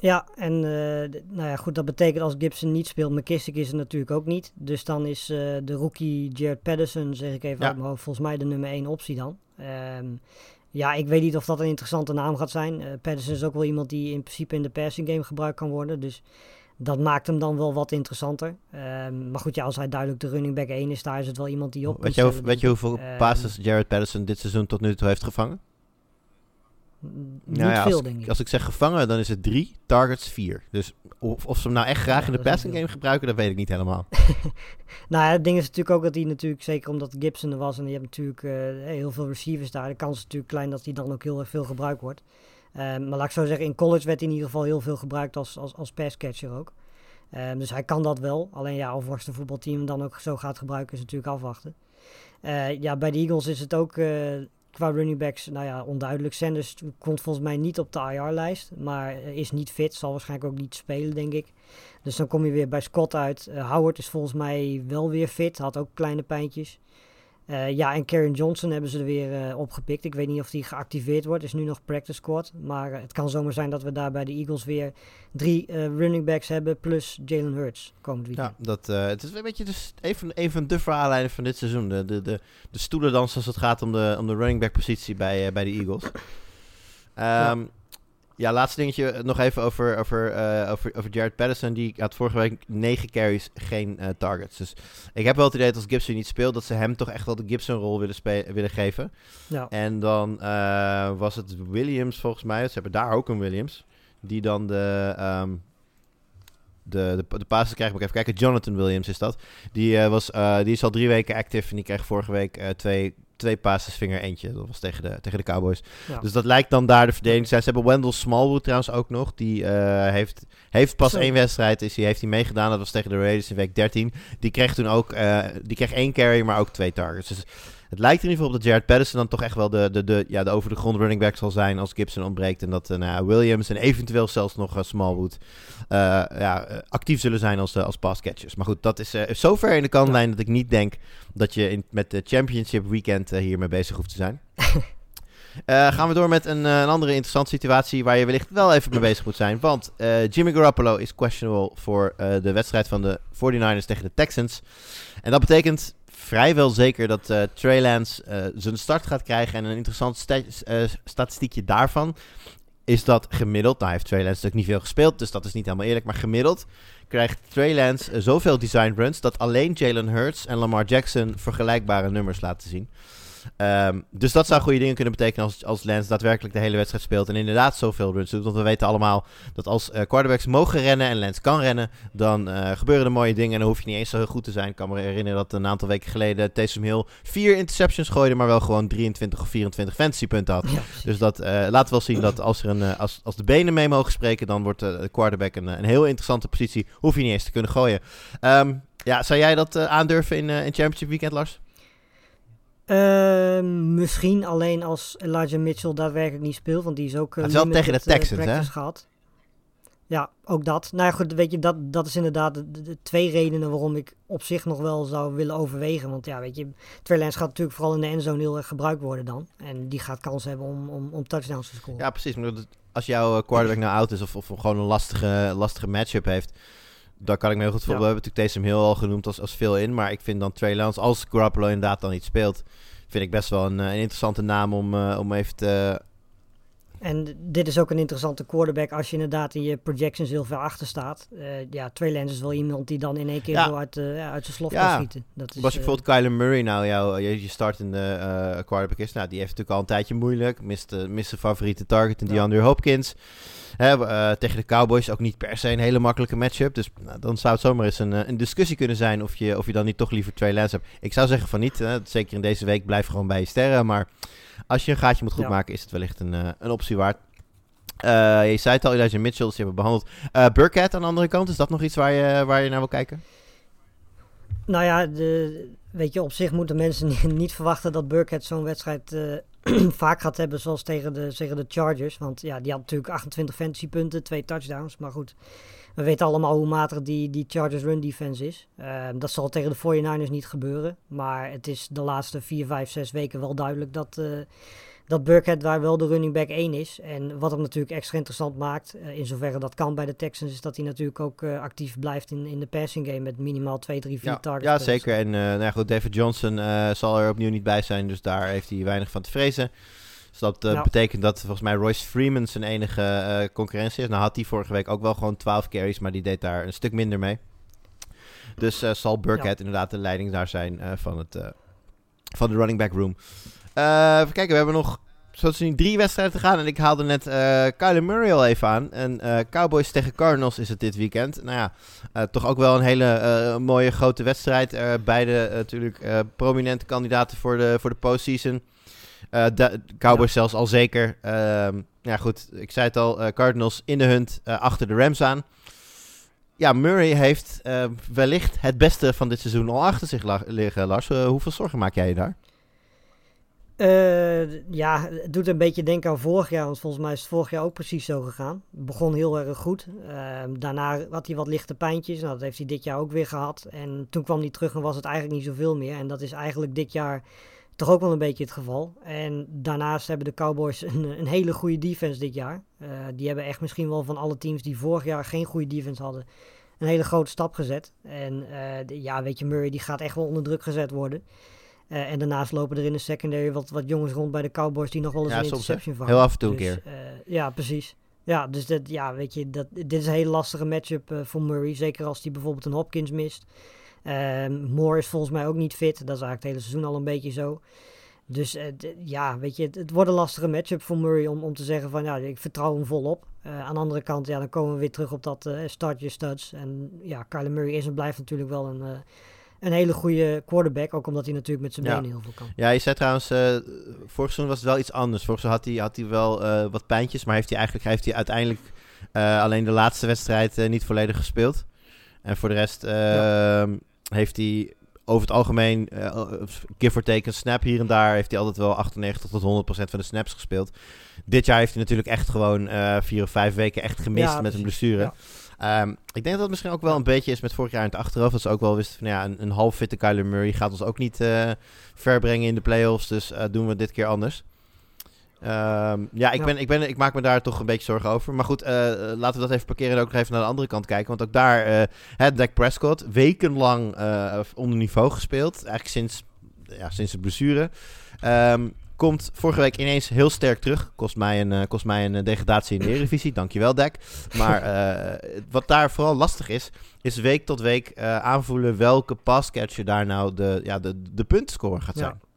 Ja, en nou ja, goed, dat betekent als Gibson niet speelt, McKissick is er natuurlijk ook niet. Dus dan is de rookie Jared Patterson, zeg ik even Ja. uit mijn hoofd, volgens mij de nummer 1 optie dan. Ehm, ja, ik weet niet of dat een interessante naam gaat zijn. Eh Patterson is ook wel iemand die in principe in de passing game gebruikt kan worden. Dus dat maakt hem dan wel wat interessanter. Ehm, maar goed, ja, als hij duidelijk de running back 1 is, daar is het wel iemand die op Weet je, hoe- weet je hoeveel Ehm, passes Jared Patterson dit seizoen tot nu toe heeft gevangen? Niet Nou ja, veel, als, denk ik. als ik zeg gevangen, dan is het drie, targets vier. Dus of, of ze hem nou echt graag Ja, in de passing game gebruiken, dat weet ik niet helemaal. Nou ja, het ding is natuurlijk ook dat hij natuurlijk, zeker omdat Gibson er was en je hebt natuurlijk eh, heel veel receivers daar, de kans is natuurlijk klein dat hij dan ook heel erg veel gebruikt wordt. Ehm, maar laat ik zo zeggen, in college werd hij in ieder geval heel veel gebruikt als, als, als passcatcher ook. Ehm, dus hij kan dat wel. Alleen ja, of Washington voetbalteam hem dan ook zo gaat gebruiken is natuurlijk afwachten. Eh, ja, bij de Eagles is het ook eh, qua running backs, nou ja, onduidelijk. Sanders komt volgens mij niet op de IR-lijst, maar eh, is niet fit. Zal waarschijnlijk ook niet spelen, denk ik. Dus dan kom je weer bij Scott uit. Eh, Howard is volgens mij wel weer fit, had ook kleine pijntjes. Eh, ja, en Karen Johnson hebben ze er weer eh, opgepikt. Ik weet niet of die geactiveerd wordt. Is nu nog practice squad. Maar eh, het kan zomaar zijn dat we daar bij de Eagles weer drie running backs hebben. Plus Jalen Hurts komend weekend. Ja, dat, het is een beetje dus even, even de verhaallijnen van dit seizoen. De, de, de, de stoelendans als het gaat om de, om de running back positie bij, bij de Eagles. Ehm, ja. Laatste dingetje nog even over, over, eh, over, over Jared Patterson. Die had vorige week 9 carries, geen eh, targets. Dus ik heb wel het idee dat als Gibson niet speelt, dat ze hem toch echt wel de Gibson-rol willen, willen geven. Ja. En dan eh, was het Williams volgens mij. Ze hebben daar ook een Williams. Die dan de, ehm, de, de, de passes krijgt. Even kijken. Jonathan Williams is dat. Die, eh, was, eh, die is al drie weken active en die kreeg vorige week eh, twee, twee passes, vinger eentje. Dat was tegen de, tegen de Cowboys. Ja. Dus dat lijkt dan daar de verdediging te zijn. Ze hebben Wendell Smallwood trouwens ook nog. Die eh, heeft, heeft pas één wedstrijd is, die heeft hij meegedaan. Dat was tegen de Raiders in week 13. Die kreeg toen ook eh, die kreeg één carry, maar ook twee targets. Dus het lijkt er in ieder geval op dat Jared Patterson dan toch echt wel de, de, de, ja, de over de grond running back zal zijn als Gibson ontbreekt. En dat eh, nou Williams en eventueel zelfs nog eh, Smallwood eh, ja, actief zullen zijn als, als pass catchers. Maar goed, dat is eh, zover in de kantlijn dat ik niet denk dat je in, met de Championship Weekend hiermee bezig hoeft te zijn. Gaan we door met een, een andere interessante situatie waar je wellicht wel even mee bezig moet zijn. Want Jimmy Garoppolo is questionable voor de wedstrijd van de 49ers tegen de Texans. En dat betekent vrijwel zeker dat eh, Trey Lance eh, zijn start gaat krijgen. En een interessant eh, statistiekje daarvan is dat gemiddeld, nou heeft Trey Lance natuurlijk niet veel gespeeld, dus dat is niet helemaal eerlijk, maar gemiddeld krijgt Trey Lance zoveel design runs dat alleen Jalen Hurts en Lamar Jackson vergelijkbare nummers laten zien. Ehm, dus dat zou goede dingen kunnen betekenen als, als Lance daadwerkelijk de hele wedstrijd speelt en inderdaad zoveel runs doet. Want we weten allemaal dat als eh, quarterbacks mogen rennen en Lance kan rennen, dan eh, gebeuren er mooie dingen en dan hoef je niet eens zo heel goed te zijn. Ik kan me herinneren dat een aantal weken geleden Taysom Hill vier interceptions gooide, maar wel gewoon 23 of 24 fantasypunten had. Ja. Dus dat eh, laat wel zien dat als, er een, als, als de benen mee mogen spreken, dan wordt de quarterback een, een heel interessante positie. Hoef je niet eens te kunnen gooien. Ehm, ja, zou jij dat aandurven in, in Championship Weekend, Lars? Eh, misschien alleen als Elijah Mitchell daadwerkelijk niet speelt, want die is ook. is wel tegen de eh, Texans, hè? gehad. Ja, ook dat. Nou ja, goed, weet je, dat, dat is inderdaad de, de- de twee redenen waarom ik op zich nog wel zou willen overwegen. Want ja, weet je, Trey Lance gaat natuurlijk vooral in de endzone heel erg gebruikt worden dan. En die gaat kans hebben om, om, om touchdowns te scoren. Ja, precies. Maar als jouw eh, quarterback nou oud is of, of gewoon een lastige, lastige matchup heeft, dan kan ik me heel goed voor. Ja. We hebben natuurlijk Taysom Hill al genoemd als, als veel in, maar ik vind dan Trey Lance, als Garoppolo inderdaad dan niet speelt, vind ik best wel een, eh, een interessante naam om, eh, om even te... En dit is ook een interessante quarterback als je inderdaad in je projections heel ver achter staat. Eh, ja, Trey Lance is wel iemand die dan in één keer Ja. uit, eh, uit zijn slof Ja. kan schieten. Dat is, Was je eh, bijvoorbeeld Kyler Murray nou jouw, je, je startende quarterback is, nou die heeft natuurlijk al een tijdje moeilijk, mist, mist zijn favoriete target in Ja. DeAndre Hopkins. Hè, tegen de Cowboys ook niet per se een hele makkelijke matchup, dus nou, dan zou het zomaar eens een, een discussie kunnen zijn of je, of je dan niet toch liever Trey Lance hebt. Ik zou zeggen van niet, hè, zeker in deze week blijf gewoon bij je sterren, maar als je een gaatje moet goedmaken is het wellicht een, eh, een optie waard. Eh, je zei het al, Elijah Mitchell, dus je hebben behandeld. Eh Burkhead aan de andere kant, is dat nog iets waar je, waar je naar wil kijken? Nou ja, de, weet je, op zich moeten mensen niet- verwachten dat Burkhead zo'n wedstrijd vaak gaat hebben zoals tegen de, tegen de Chargers. Want ja, die had natuurlijk 28 fantasypunten, twee touchdowns. Maar goed, we weten allemaal hoe matig die, die Chargers run defense is. Eh, dat zal tegen de 49ers niet gebeuren. Maar het is de laatste 4, 5, 6 weken wel duidelijk dat, eh, dat Burkhead daar wel de running back 1 is. En wat hem natuurlijk extra interessant maakt, eh, in zoverre dat kan bij de Texans, is dat hij natuurlijk ook eh, actief blijft in, in de passing game met minimaal 2, 3, 4 Ja, targets. ja zeker. En nou goed, David Johnson zal er opnieuw niet bij zijn, dus daar heeft hij weinig van te vrezen. Dus dat eh, betekent dat volgens mij Royce Freeman zijn enige eh, concurrentie is. Nou had hij vorige week ook wel gewoon 12 carries, maar die deed daar een stuk minder mee. Dus eh, zal Burkhead inderdaad de leiding daar zijn van, het, van de running back room. Even kijken, we hebben nog zo te zien drie wedstrijden te gaan. En ik haalde net eh Kyler Murray al even aan. En Cowboys tegen Cardinals is het dit weekend. Nou ja, toch ook wel een hele mooie grote wedstrijd. Beide natuurlijk prominente kandidaten voor de, voor de postseason. Eh, de Cowboys zelfs al zeker. Ehm, ja goed, ik zei het al. eh, Cardinals in de hunt eh, achter de Rams aan. Ja, Murray heeft eh, wellicht het beste van dit seizoen al achter zich la- liggen, Lars. Hoeveel zorgen maak jij je daar? Ja, het doet een beetje denken aan vorig jaar, want volgens mij is het vorig jaar ook precies zo gegaan. Het begon heel erg goed. Ehm, daarna had hij wat lichte pijntjes. Nou, dat heeft hij dit jaar ook weer gehad. En toen kwam hij terug en was het eigenlijk niet zoveel meer. En dat is eigenlijk dit jaar toch ook wel een beetje het geval. En daarnaast hebben de Cowboys een, een hele goede defense dit jaar. Eh, die hebben echt misschien wel van alle teams die vorig jaar geen goede defense hadden, een hele grote stap gezet. En eh, de- ja, weet je, Murray die gaat echt wel onder druk gezet worden. Eh, en daarnaast lopen er in de secondary wat, wat jongens rond bij de Cowboys die nog wel eens Ja, een soms, interception vangen. Heel af en toe een Dus, keer. ja, precies. Ja, dus dat, ja, weet je, dat, dit is een hele lastige matchup voor Murray. Zeker als hij bijvoorbeeld een Hopkins mist. Ehm, Moore is volgens mij ook niet fit. Dat is eigenlijk het hele seizoen al een beetje zo. Dus eh, ja, weet je, het, het wordt een lastige matchup voor Murray om, om te zeggen van ja, ik vertrouw hem volop. Uh, aan de andere kant, ja, dan komen we weer terug op dat uh, start your studs. En ja, Kyler Murray is en blijft natuurlijk wel een, een hele goede quarterback. Ook omdat hij natuurlijk met zijn Ja. benen heel veel kan. Ja, je zei trouwens, vorig seizoen was het wel iets anders. Vorig seizoen had hij, had hij wel wat pijntjes, maar heeft hij eigenlijk heeft hij uiteindelijk alleen de laatste wedstrijd niet volledig gespeeld. En voor de rest eh, heeft hij over het algemeen, eh, give or take een snap hier en daar, heeft hij altijd wel 98 tot 100 procent van de snaps gespeeld. Dit jaar heeft hij natuurlijk echt gewoon eh, vier of vijf weken echt gemist Ja, met een blessure. Ja. Ehm, ik denk dat het misschien ook wel een beetje is met vorig jaar in het achterhoofd. Dat ze ook wel wisten van ja, een, een half fitte Kyler Murray gaat ons ook niet eh, ver brengen in de playoffs. Dus eh, doen we dit keer anders. Ehm, ja, ik, Ja. Ben, ik, ben, ik maak me daar toch een beetje zorgen over. Maar goed, eh, laten we dat even parkeren en ook nog even naar de andere kant kijken. Want ook daar, het Dak Prescott, wekenlang eh, onder niveau gespeeld. Eigenlijk sinds, ja, sinds de blessure. Ehm, komt vorige week ineens heel sterk terug. Kost mij een, kost mij een degradatie in de Eredivisie. Dankjewel, Dak. Maar wat daar vooral lastig is, is week tot week aanvoelen welke passcatcher daar nou de, ja, de, de puntenscore gaat zijn. Ja,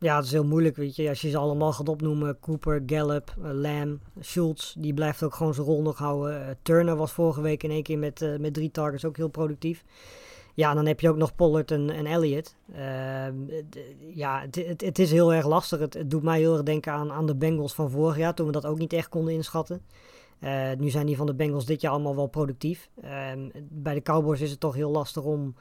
het is heel moeilijk, weet je. Als je ze allemaal gaat opnoemen, Cooper, Gallup, eh, Lamb, Schultz, die blijft ook gewoon zijn rol nog houden. Eh, Turner was vorige week in één keer met, eh, met drie targets ook heel productief. Ja, dan heb je ook nog Pollard en, en Elliott. Ehm, ja, het, is heel erg lastig. Het, het doet mij heel erg denken aan, aan de Bengals van vorig jaar, toen we dat ook niet echt konden inschatten. Nu zijn die van de Bengals dit jaar allemaal wel productief. Ehm, bij de Cowboys is het toch heel lastig om,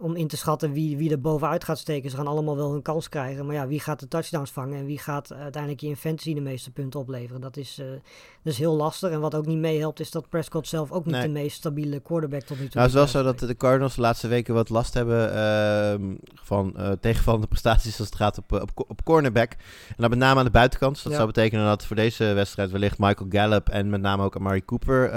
om in te schatten wie, wie er bovenuit gaat steken. Ze gaan allemaal wel hun kans krijgen. Maar ja, wie gaat de touchdowns vangen en wie gaat uiteindelijk je in fantasy de meeste punten opleveren? Dat is, eh, dat is heel lastig. En wat ook niet meehelpt is dat Prescott zelf ook niet Nee. de meest stabiele quarterback tot nu toe Nou, het is wel zo dat de Cardinals de laatste weken wat last hebben ehm, van eh, tegenvallende prestaties als het gaat op, eh, op, co- op cornerback. En dan met name aan de buitenkant. Dus dat Ja. zou betekenen dat voor deze wedstrijd wellicht Michael Gallup en met name ook Amari Cooper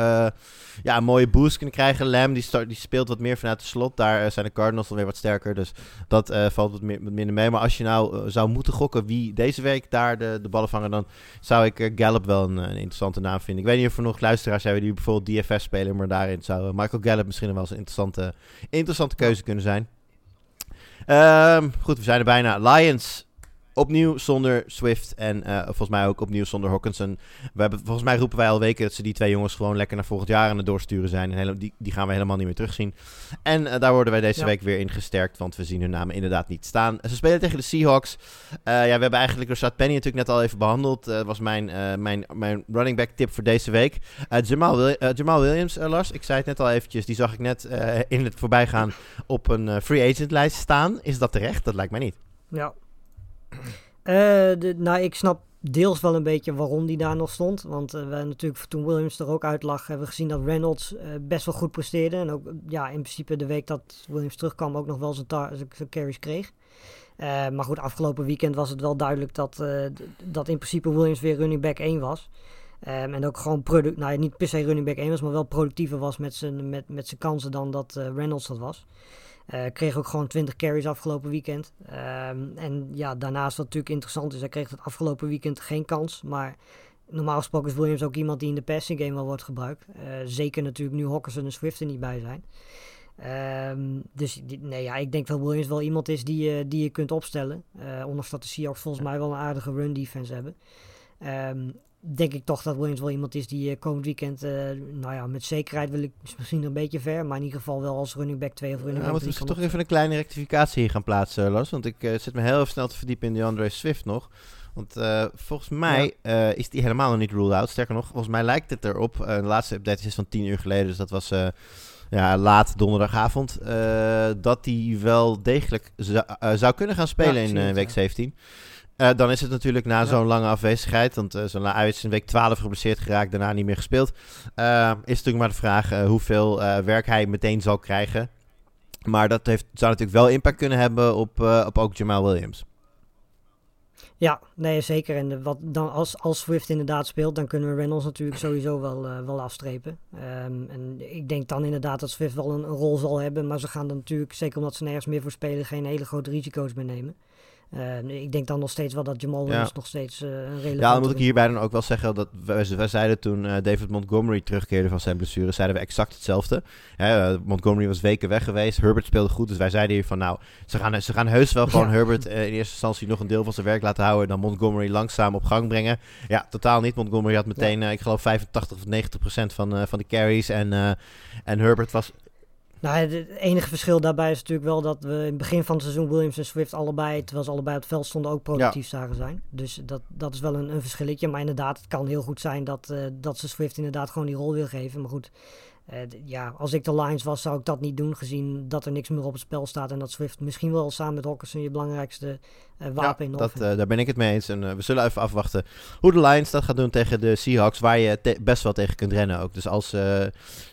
ja, een mooie boost kunnen krijgen. Lamb die, start, die speelt wat meer vanuit de slot. Daar zijn de Cardinals dan weer wat sterker. Dus dat eh, valt wat, meer, minder mee. Maar als je nou eh, zou moeten gokken wie deze week daar de, de ballen vangen, dan zou ik eh, Gallup wel een, interessante naam vinden. Ik weet niet of er nog luisteraars hebben die bijvoorbeeld DFS spelen, maar daarin zou Michael Gallup misschien nog wel eens een interessante, interessante keuze kunnen zijn. Ehm, goed, we zijn er bijna. Lions. Opnieuw zonder Swift en eh, volgens mij ook opnieuw zonder Hawkinson. We hebben, volgens mij roepen wij al weken dat ze die twee jongens gewoon lekker naar volgend jaar aan het doorsturen zijn. En hele, die, die gaan we helemaal niet meer terugzien. En eh, daar worden wij deze Ja. week weer in gesterkt, want we zien hun namen inderdaad niet staan. Ze spelen tegen de Seahawks. Eh, ja, we hebben eigenlijk Rashad Penny natuurlijk net al even behandeld. Eh, Dat was mijn, mijn, mijn running back tip voor deze week. Jamal, Wil- Jamal Williams, Lars, ik zei het net al eventjes. Die zag ik net in het voorbijgaan op een free agent lijst staan. Is dat terecht? Dat lijkt mij niet. Ja. Eh, nou, ik snap deels wel een beetje waarom die daar nog stond. Want eh, we natuurlijk toen Williams er ook uit lag, hebben we gezien dat Reynolds eh, best wel goed presteerde. En ook ja, in principe de week dat Williams terugkwam ook nog wel zijn, carries kreeg. Maar goed, afgelopen weekend was het wel duidelijk dat, dat in principe Williams weer running back 1 was. Ehm, en ook gewoon product, nou niet per se running back 1 was, maar wel productiever was met zijn, met, met zijn kansen dan dat Reynolds dat was. Eh, kreeg ook gewoon 20 carries afgelopen weekend. Ehm, en ja, daarnaast wat natuurlijk interessant is, hij kreeg het afgelopen weekend geen kans. Maar normaal gesproken is Williams ook iemand die in de passing game wel wordt gebruikt. Eh, zeker natuurlijk nu Hawkinson en Swift er niet bij zijn. Ehm, dus nee, ja, ik denk dat Williams wel iemand is die, je die je kunt opstellen. Eh ondanks dat de Seahawks volgens mij wel een aardige run defense hebben. Ehm, denk ik toch dat Williams wel iemand is die eh, komend weekend, eh, nou ja, met zekerheid wil ik is misschien een beetje ver, maar in ieder geval wel als running back 2 of running back moeten 3 we kan toch even een kleine rectificatie hier gaan plaatsen, Lars. Want ik eh, zit me heel snel te verdiepen in DeAndre Swift nog. Want volgens mij is die helemaal nog niet ruled out. Sterker nog, volgens mij lijkt het erop. de laatste update is van 10 uur geleden, dus dat was ja, laat donderdagavond. dat die wel degelijk zou- kunnen gaan spelen Ja, in week ja. 17. Eh, dan is het natuurlijk na Ja. zo'n lange afwezigheid, want eh zo'n hij is in week 12 geblesseerd geraakt, daarna niet meer gespeeld. Eh, is natuurlijk maar de vraag hoeveel werk hij meteen zal krijgen. Maar dat heeft, zou natuurlijk wel impact kunnen hebben op, op ook Jamal Williams. Ja, nee, zeker. En wat dan als, als Swift inderdaad speelt, dan kunnen we Reynolds natuurlijk sowieso wel, wel afstrepen. Ehm, en ik denk dan inderdaad dat Swift wel een, een rol zal hebben, maar ze gaan er natuurlijk, zeker omdat ze nergens meer voor spelen, geen hele grote risico's meer nemen. Uh, ik denk dan nog steeds wel dat Jamal Williams nog steeds uh, een relevante... Ja, dan moet ik hierbij dan ook wel zeggen dat wij, wij zeiden toen uh, David Montgomery terugkeerde van zijn blessure, zeiden we exact hetzelfde. Hè, Montgomery was weken weg geweest, Herbert speelde goed, dus wij zeiden hier van nou, ze gaan, ze gaan heus wel gewoon ja. Herbert in eerste instantie nog een deel van zijn werk laten houden en dan Montgomery langzaam op gang brengen. Ja, totaal niet. Montgomery had meteen, ja. ik geloof 85 of 90 procent van, van de carries en, en Herbert was nou, het enige verschil daarbij is natuurlijk wel dat we in het begin van het seizoen Williams en Swift allebei, terwijl ze allebei op het veld stonden, ook productief ja. zagen zijn. Dus dat, dat is wel een, een verschilletje. Maar inderdaad, het kan heel goed zijn dat, uh, dat ze Swift inderdaad gewoon die rol wil geven. Maar goed, uh, ja, als ik de Lions was, zou ik dat niet doen, gezien dat er niks meer op het spel staat. En dat Swift misschien wel samen met Hawkinson je belangrijkste uh, wapen ja, in dat, uh, Daar ben ik het mee eens. En we zullen even afwachten hoe de Lions dat gaat doen tegen de Seahawks, waar je best wel tegen kunt rennen ook. Dus als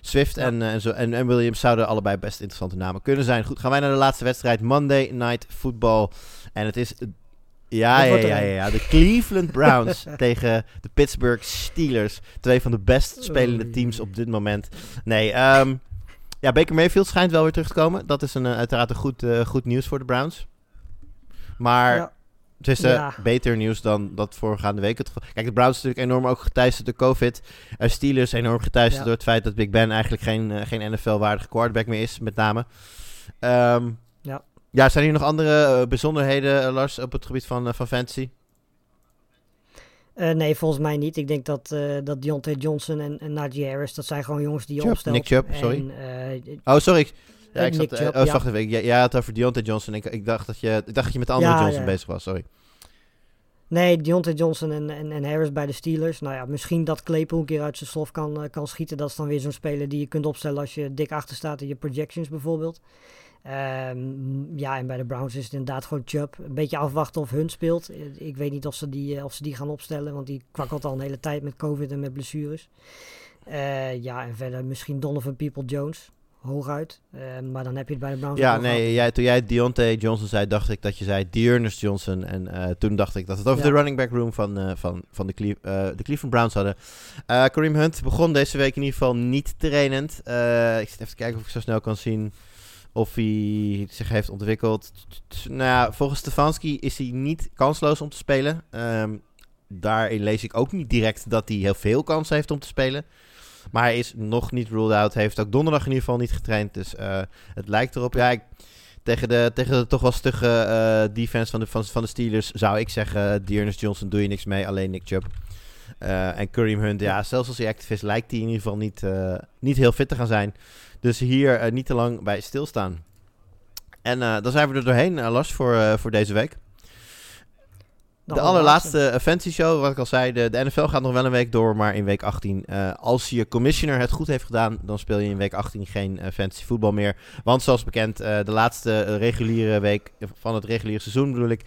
Swift ja. en, en, zo, en, en, Williams zouden allebei best interessante namen kunnen zijn. Goed, gaan wij naar de laatste wedstrijd, Monday Night Football. En het is ja, ja, ja, ja, De Cleveland Browns tegen de Pittsburgh Steelers. Twee van de best spelende teams op dit moment. Nee, um, ja, Baker Mayfield schijnt wel weer terug te komen. Dat is een, uh, uiteraard een goed, uh, goed nieuws voor de Browns. Maar ja. het is uh, ja. beter nieuws dan dat voorgaande week. Kijk, de Browns natuurlijk enorm ook geteisterd door COVID. Uh, Steelers enorm geteisterd ja. door het feit dat Big Ben eigenlijk geen, geen NFL-waardige quarterback meer is, met name. Um, ja. Ja, zijn hier nog andere uh, bijzonderheden, uh, Lars, op het gebied van, uh, van fantasy? nee, volgens mij niet. Ik denk dat, dat Deontay Johnson en, en Najee Harris, dat zijn gewoon jongens die je Chubb, opstelt. Nick Chubb, sorry. En, oh, sorry. Ja, ik zat, Chubb, oh, wacht even. Jij ja, had over Deontay Johnson. Ik, ik, dacht dat je, ik dacht dat je met de andere ja, Johnson ja. bezig was, sorry. Nee, Deontay Johnson en, en, en, Harris bij de Steelers. Nou ja, misschien dat Claypool een keer uit zijn slof kan, kan schieten. Dat is dan weer zo'n speler die je kunt opstellen als je dik achter staat in je projections bijvoorbeeld. Um, ja, en bij de Browns is het inderdaad gewoon Chubb. Een beetje afwachten of hun speelt. Ik weet niet of ze die, of ze die gaan opstellen, want die kwakkelt al een hele tijd met COVID en met blessures. Uh, ja, en verder misschien Donovan People-Jones. Hooguit. Uh, maar dan heb je het bij de Browns. Ja, nee, jij, toen jij Deontay Johnson zei, dacht ik dat je zei Dearness Johnson. En uh, toen dacht ik dat het over ja. de running back room van, van, van de, de Cleveland Browns hadden. Kareem Hunt begon deze week in ieder geval niet trainend. ik zit even te kijken of ik zo snel kan zien of hij zich heeft ontwikkeld. Nou ja, volgens Stefanski is hij niet kansloos om te spelen. Um, daarin lees ik ook niet direct dat hij heel veel kans heeft om te spelen. Maar hij is nog niet ruled out. Heeft ook donderdag in ieder geval niet getraind. Dus uh, het lijkt erop. Ja, tegen, de, tegen de toch wel stugge uh, defense van de, van, de Steelers zou ik zeggen... Dearness Johnson doe je niks mee, alleen Nick Chubb. En Kareem Hunt, ja, zelfs als hij is, lijkt hij in ieder geval niet, niet heel fit te gaan zijn. Dus hier uh, niet te lang bij stilstaan. En uh, dan zijn we er doorheen, uh, Lars, voor, voor deze week. De, de allerlaatste fantasy show, wat ik al zei, de, de, NFL gaat nog wel een week door, maar in week 18, als je commissioner het goed heeft gedaan, dan speel je in week 18 geen fantasy voetbal meer. Want zoals bekend, de laatste reguliere week van het reguliere seizoen bedoel ik,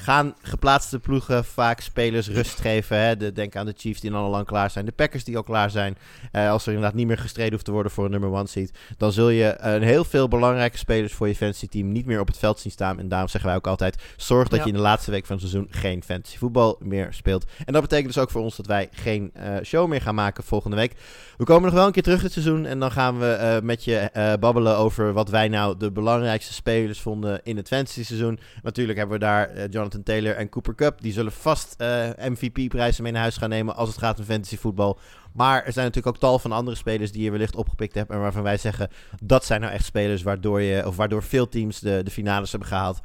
gaan geplaatste ploegen vaak spelers rust geven. Hè? De, denk aan de Chiefs die dan al lang klaar zijn. De Packers die al klaar zijn. Uh, als er inderdaad niet meer gestreden hoeft te worden voor een nummer one seat. Dan zul je een heel veel belangrijke spelers voor je fantasy team niet meer op het veld zien staan. En daarom zeggen wij ook altijd, zorg dat ja. je in de laatste week van het seizoen geen fantasy voetbal meer speelt. En dat betekent dus ook voor ons dat wij geen uh, show meer gaan maken volgende week. We komen nog wel een keer terug dit seizoen. En dan gaan we uh, met je babbelen over wat wij nou de belangrijkste spelers vonden in het fantasy seizoen. Natuurlijk hebben we daar Jonathan Jonathan Taylor en Cooper Cup. Die zullen vast uh, MVP-prijzen mee naar huis gaan nemen als het gaat om fantasy voetbal. Maar er zijn natuurlijk ook tal van andere spelers die je wellicht opgepikt hebt. En waarvan wij zeggen, dat zijn nou echt spelers waardoor, je, of waardoor veel teams de, de finales hebben gehaald.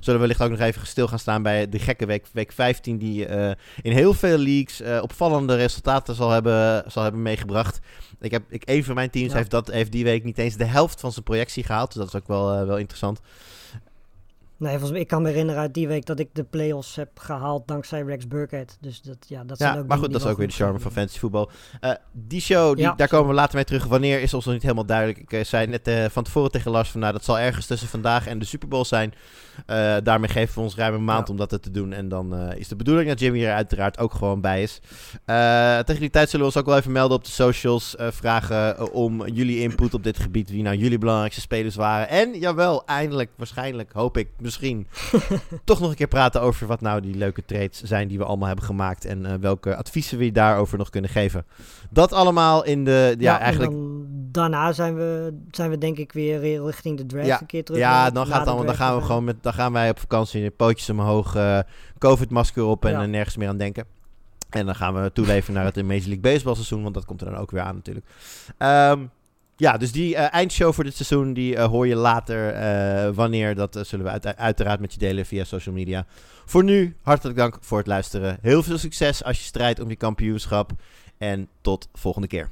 Zullen we wellicht ook nog even stil gaan staan bij de gekke week, week 15, die uh, in heel veel leagues uh, opvallende resultaten zal hebben, zal hebben meegebracht. Ik heb, ik, een van mijn teams ja. heeft, dat, heeft die week niet eens de helft van zijn projectie gehaald. Dus dat is ook wel, uh, wel interessant. Nee, volgens mij, ik kan me herinneren uit die week dat ik de play-offs heb gehaald dankzij Rex Burkhead. Dus dat, ja, dat zijn ja, ook maar goed, dat is ook weer de charme van fantasy voetbal. Uh, die show, die, ja, daar komen we later mee terug. Wanneer is ons nog niet helemaal duidelijk. Ik uh, zei net uh, van tevoren tegen Lars van, nou, dat zal ergens tussen vandaag en de Super Bowl zijn. daarmee geven we ons ruim een maand ja. om dat te doen. En dan is de bedoeling dat Jimmy er uiteraard ook gewoon bij is. tegen die tijd zullen we ons ook wel even melden op de socials. vragen om jullie input op dit gebied. Wie nou jullie belangrijkste spelers waren. En jawel, eindelijk, waarschijnlijk, hoop ik misschien toch nog een keer praten over wat nou die leuke trades zijn die we allemaal hebben gemaakt. En uh, welke adviezen we daarover nog kunnen geven. Dat allemaal in de. Ja, ja eigenlijk. Dan daarna zijn we, zijn we denk ik weer richting de draft Ja, een keer terug. Ja, dan, gaat de dan, gaan we gewoon met, dan gaan wij op vakantie, pootjes omhoog, eh COVID-masker op en Ja. eh, nergens meer aan denken. En dan gaan we toeleven naar het Major League Baseball seizoen, want dat komt er dan ook weer aan natuurlijk. Ehm, ja, dus die eh, eindshow voor dit seizoen, die eh, hoor je later. eh, wanneer, dat zullen we uit- uiteraard met je delen via social media. Voor nu, hartelijk dank voor het luisteren. Heel veel succes als je strijdt om je kampioenschap. En tot volgende keer.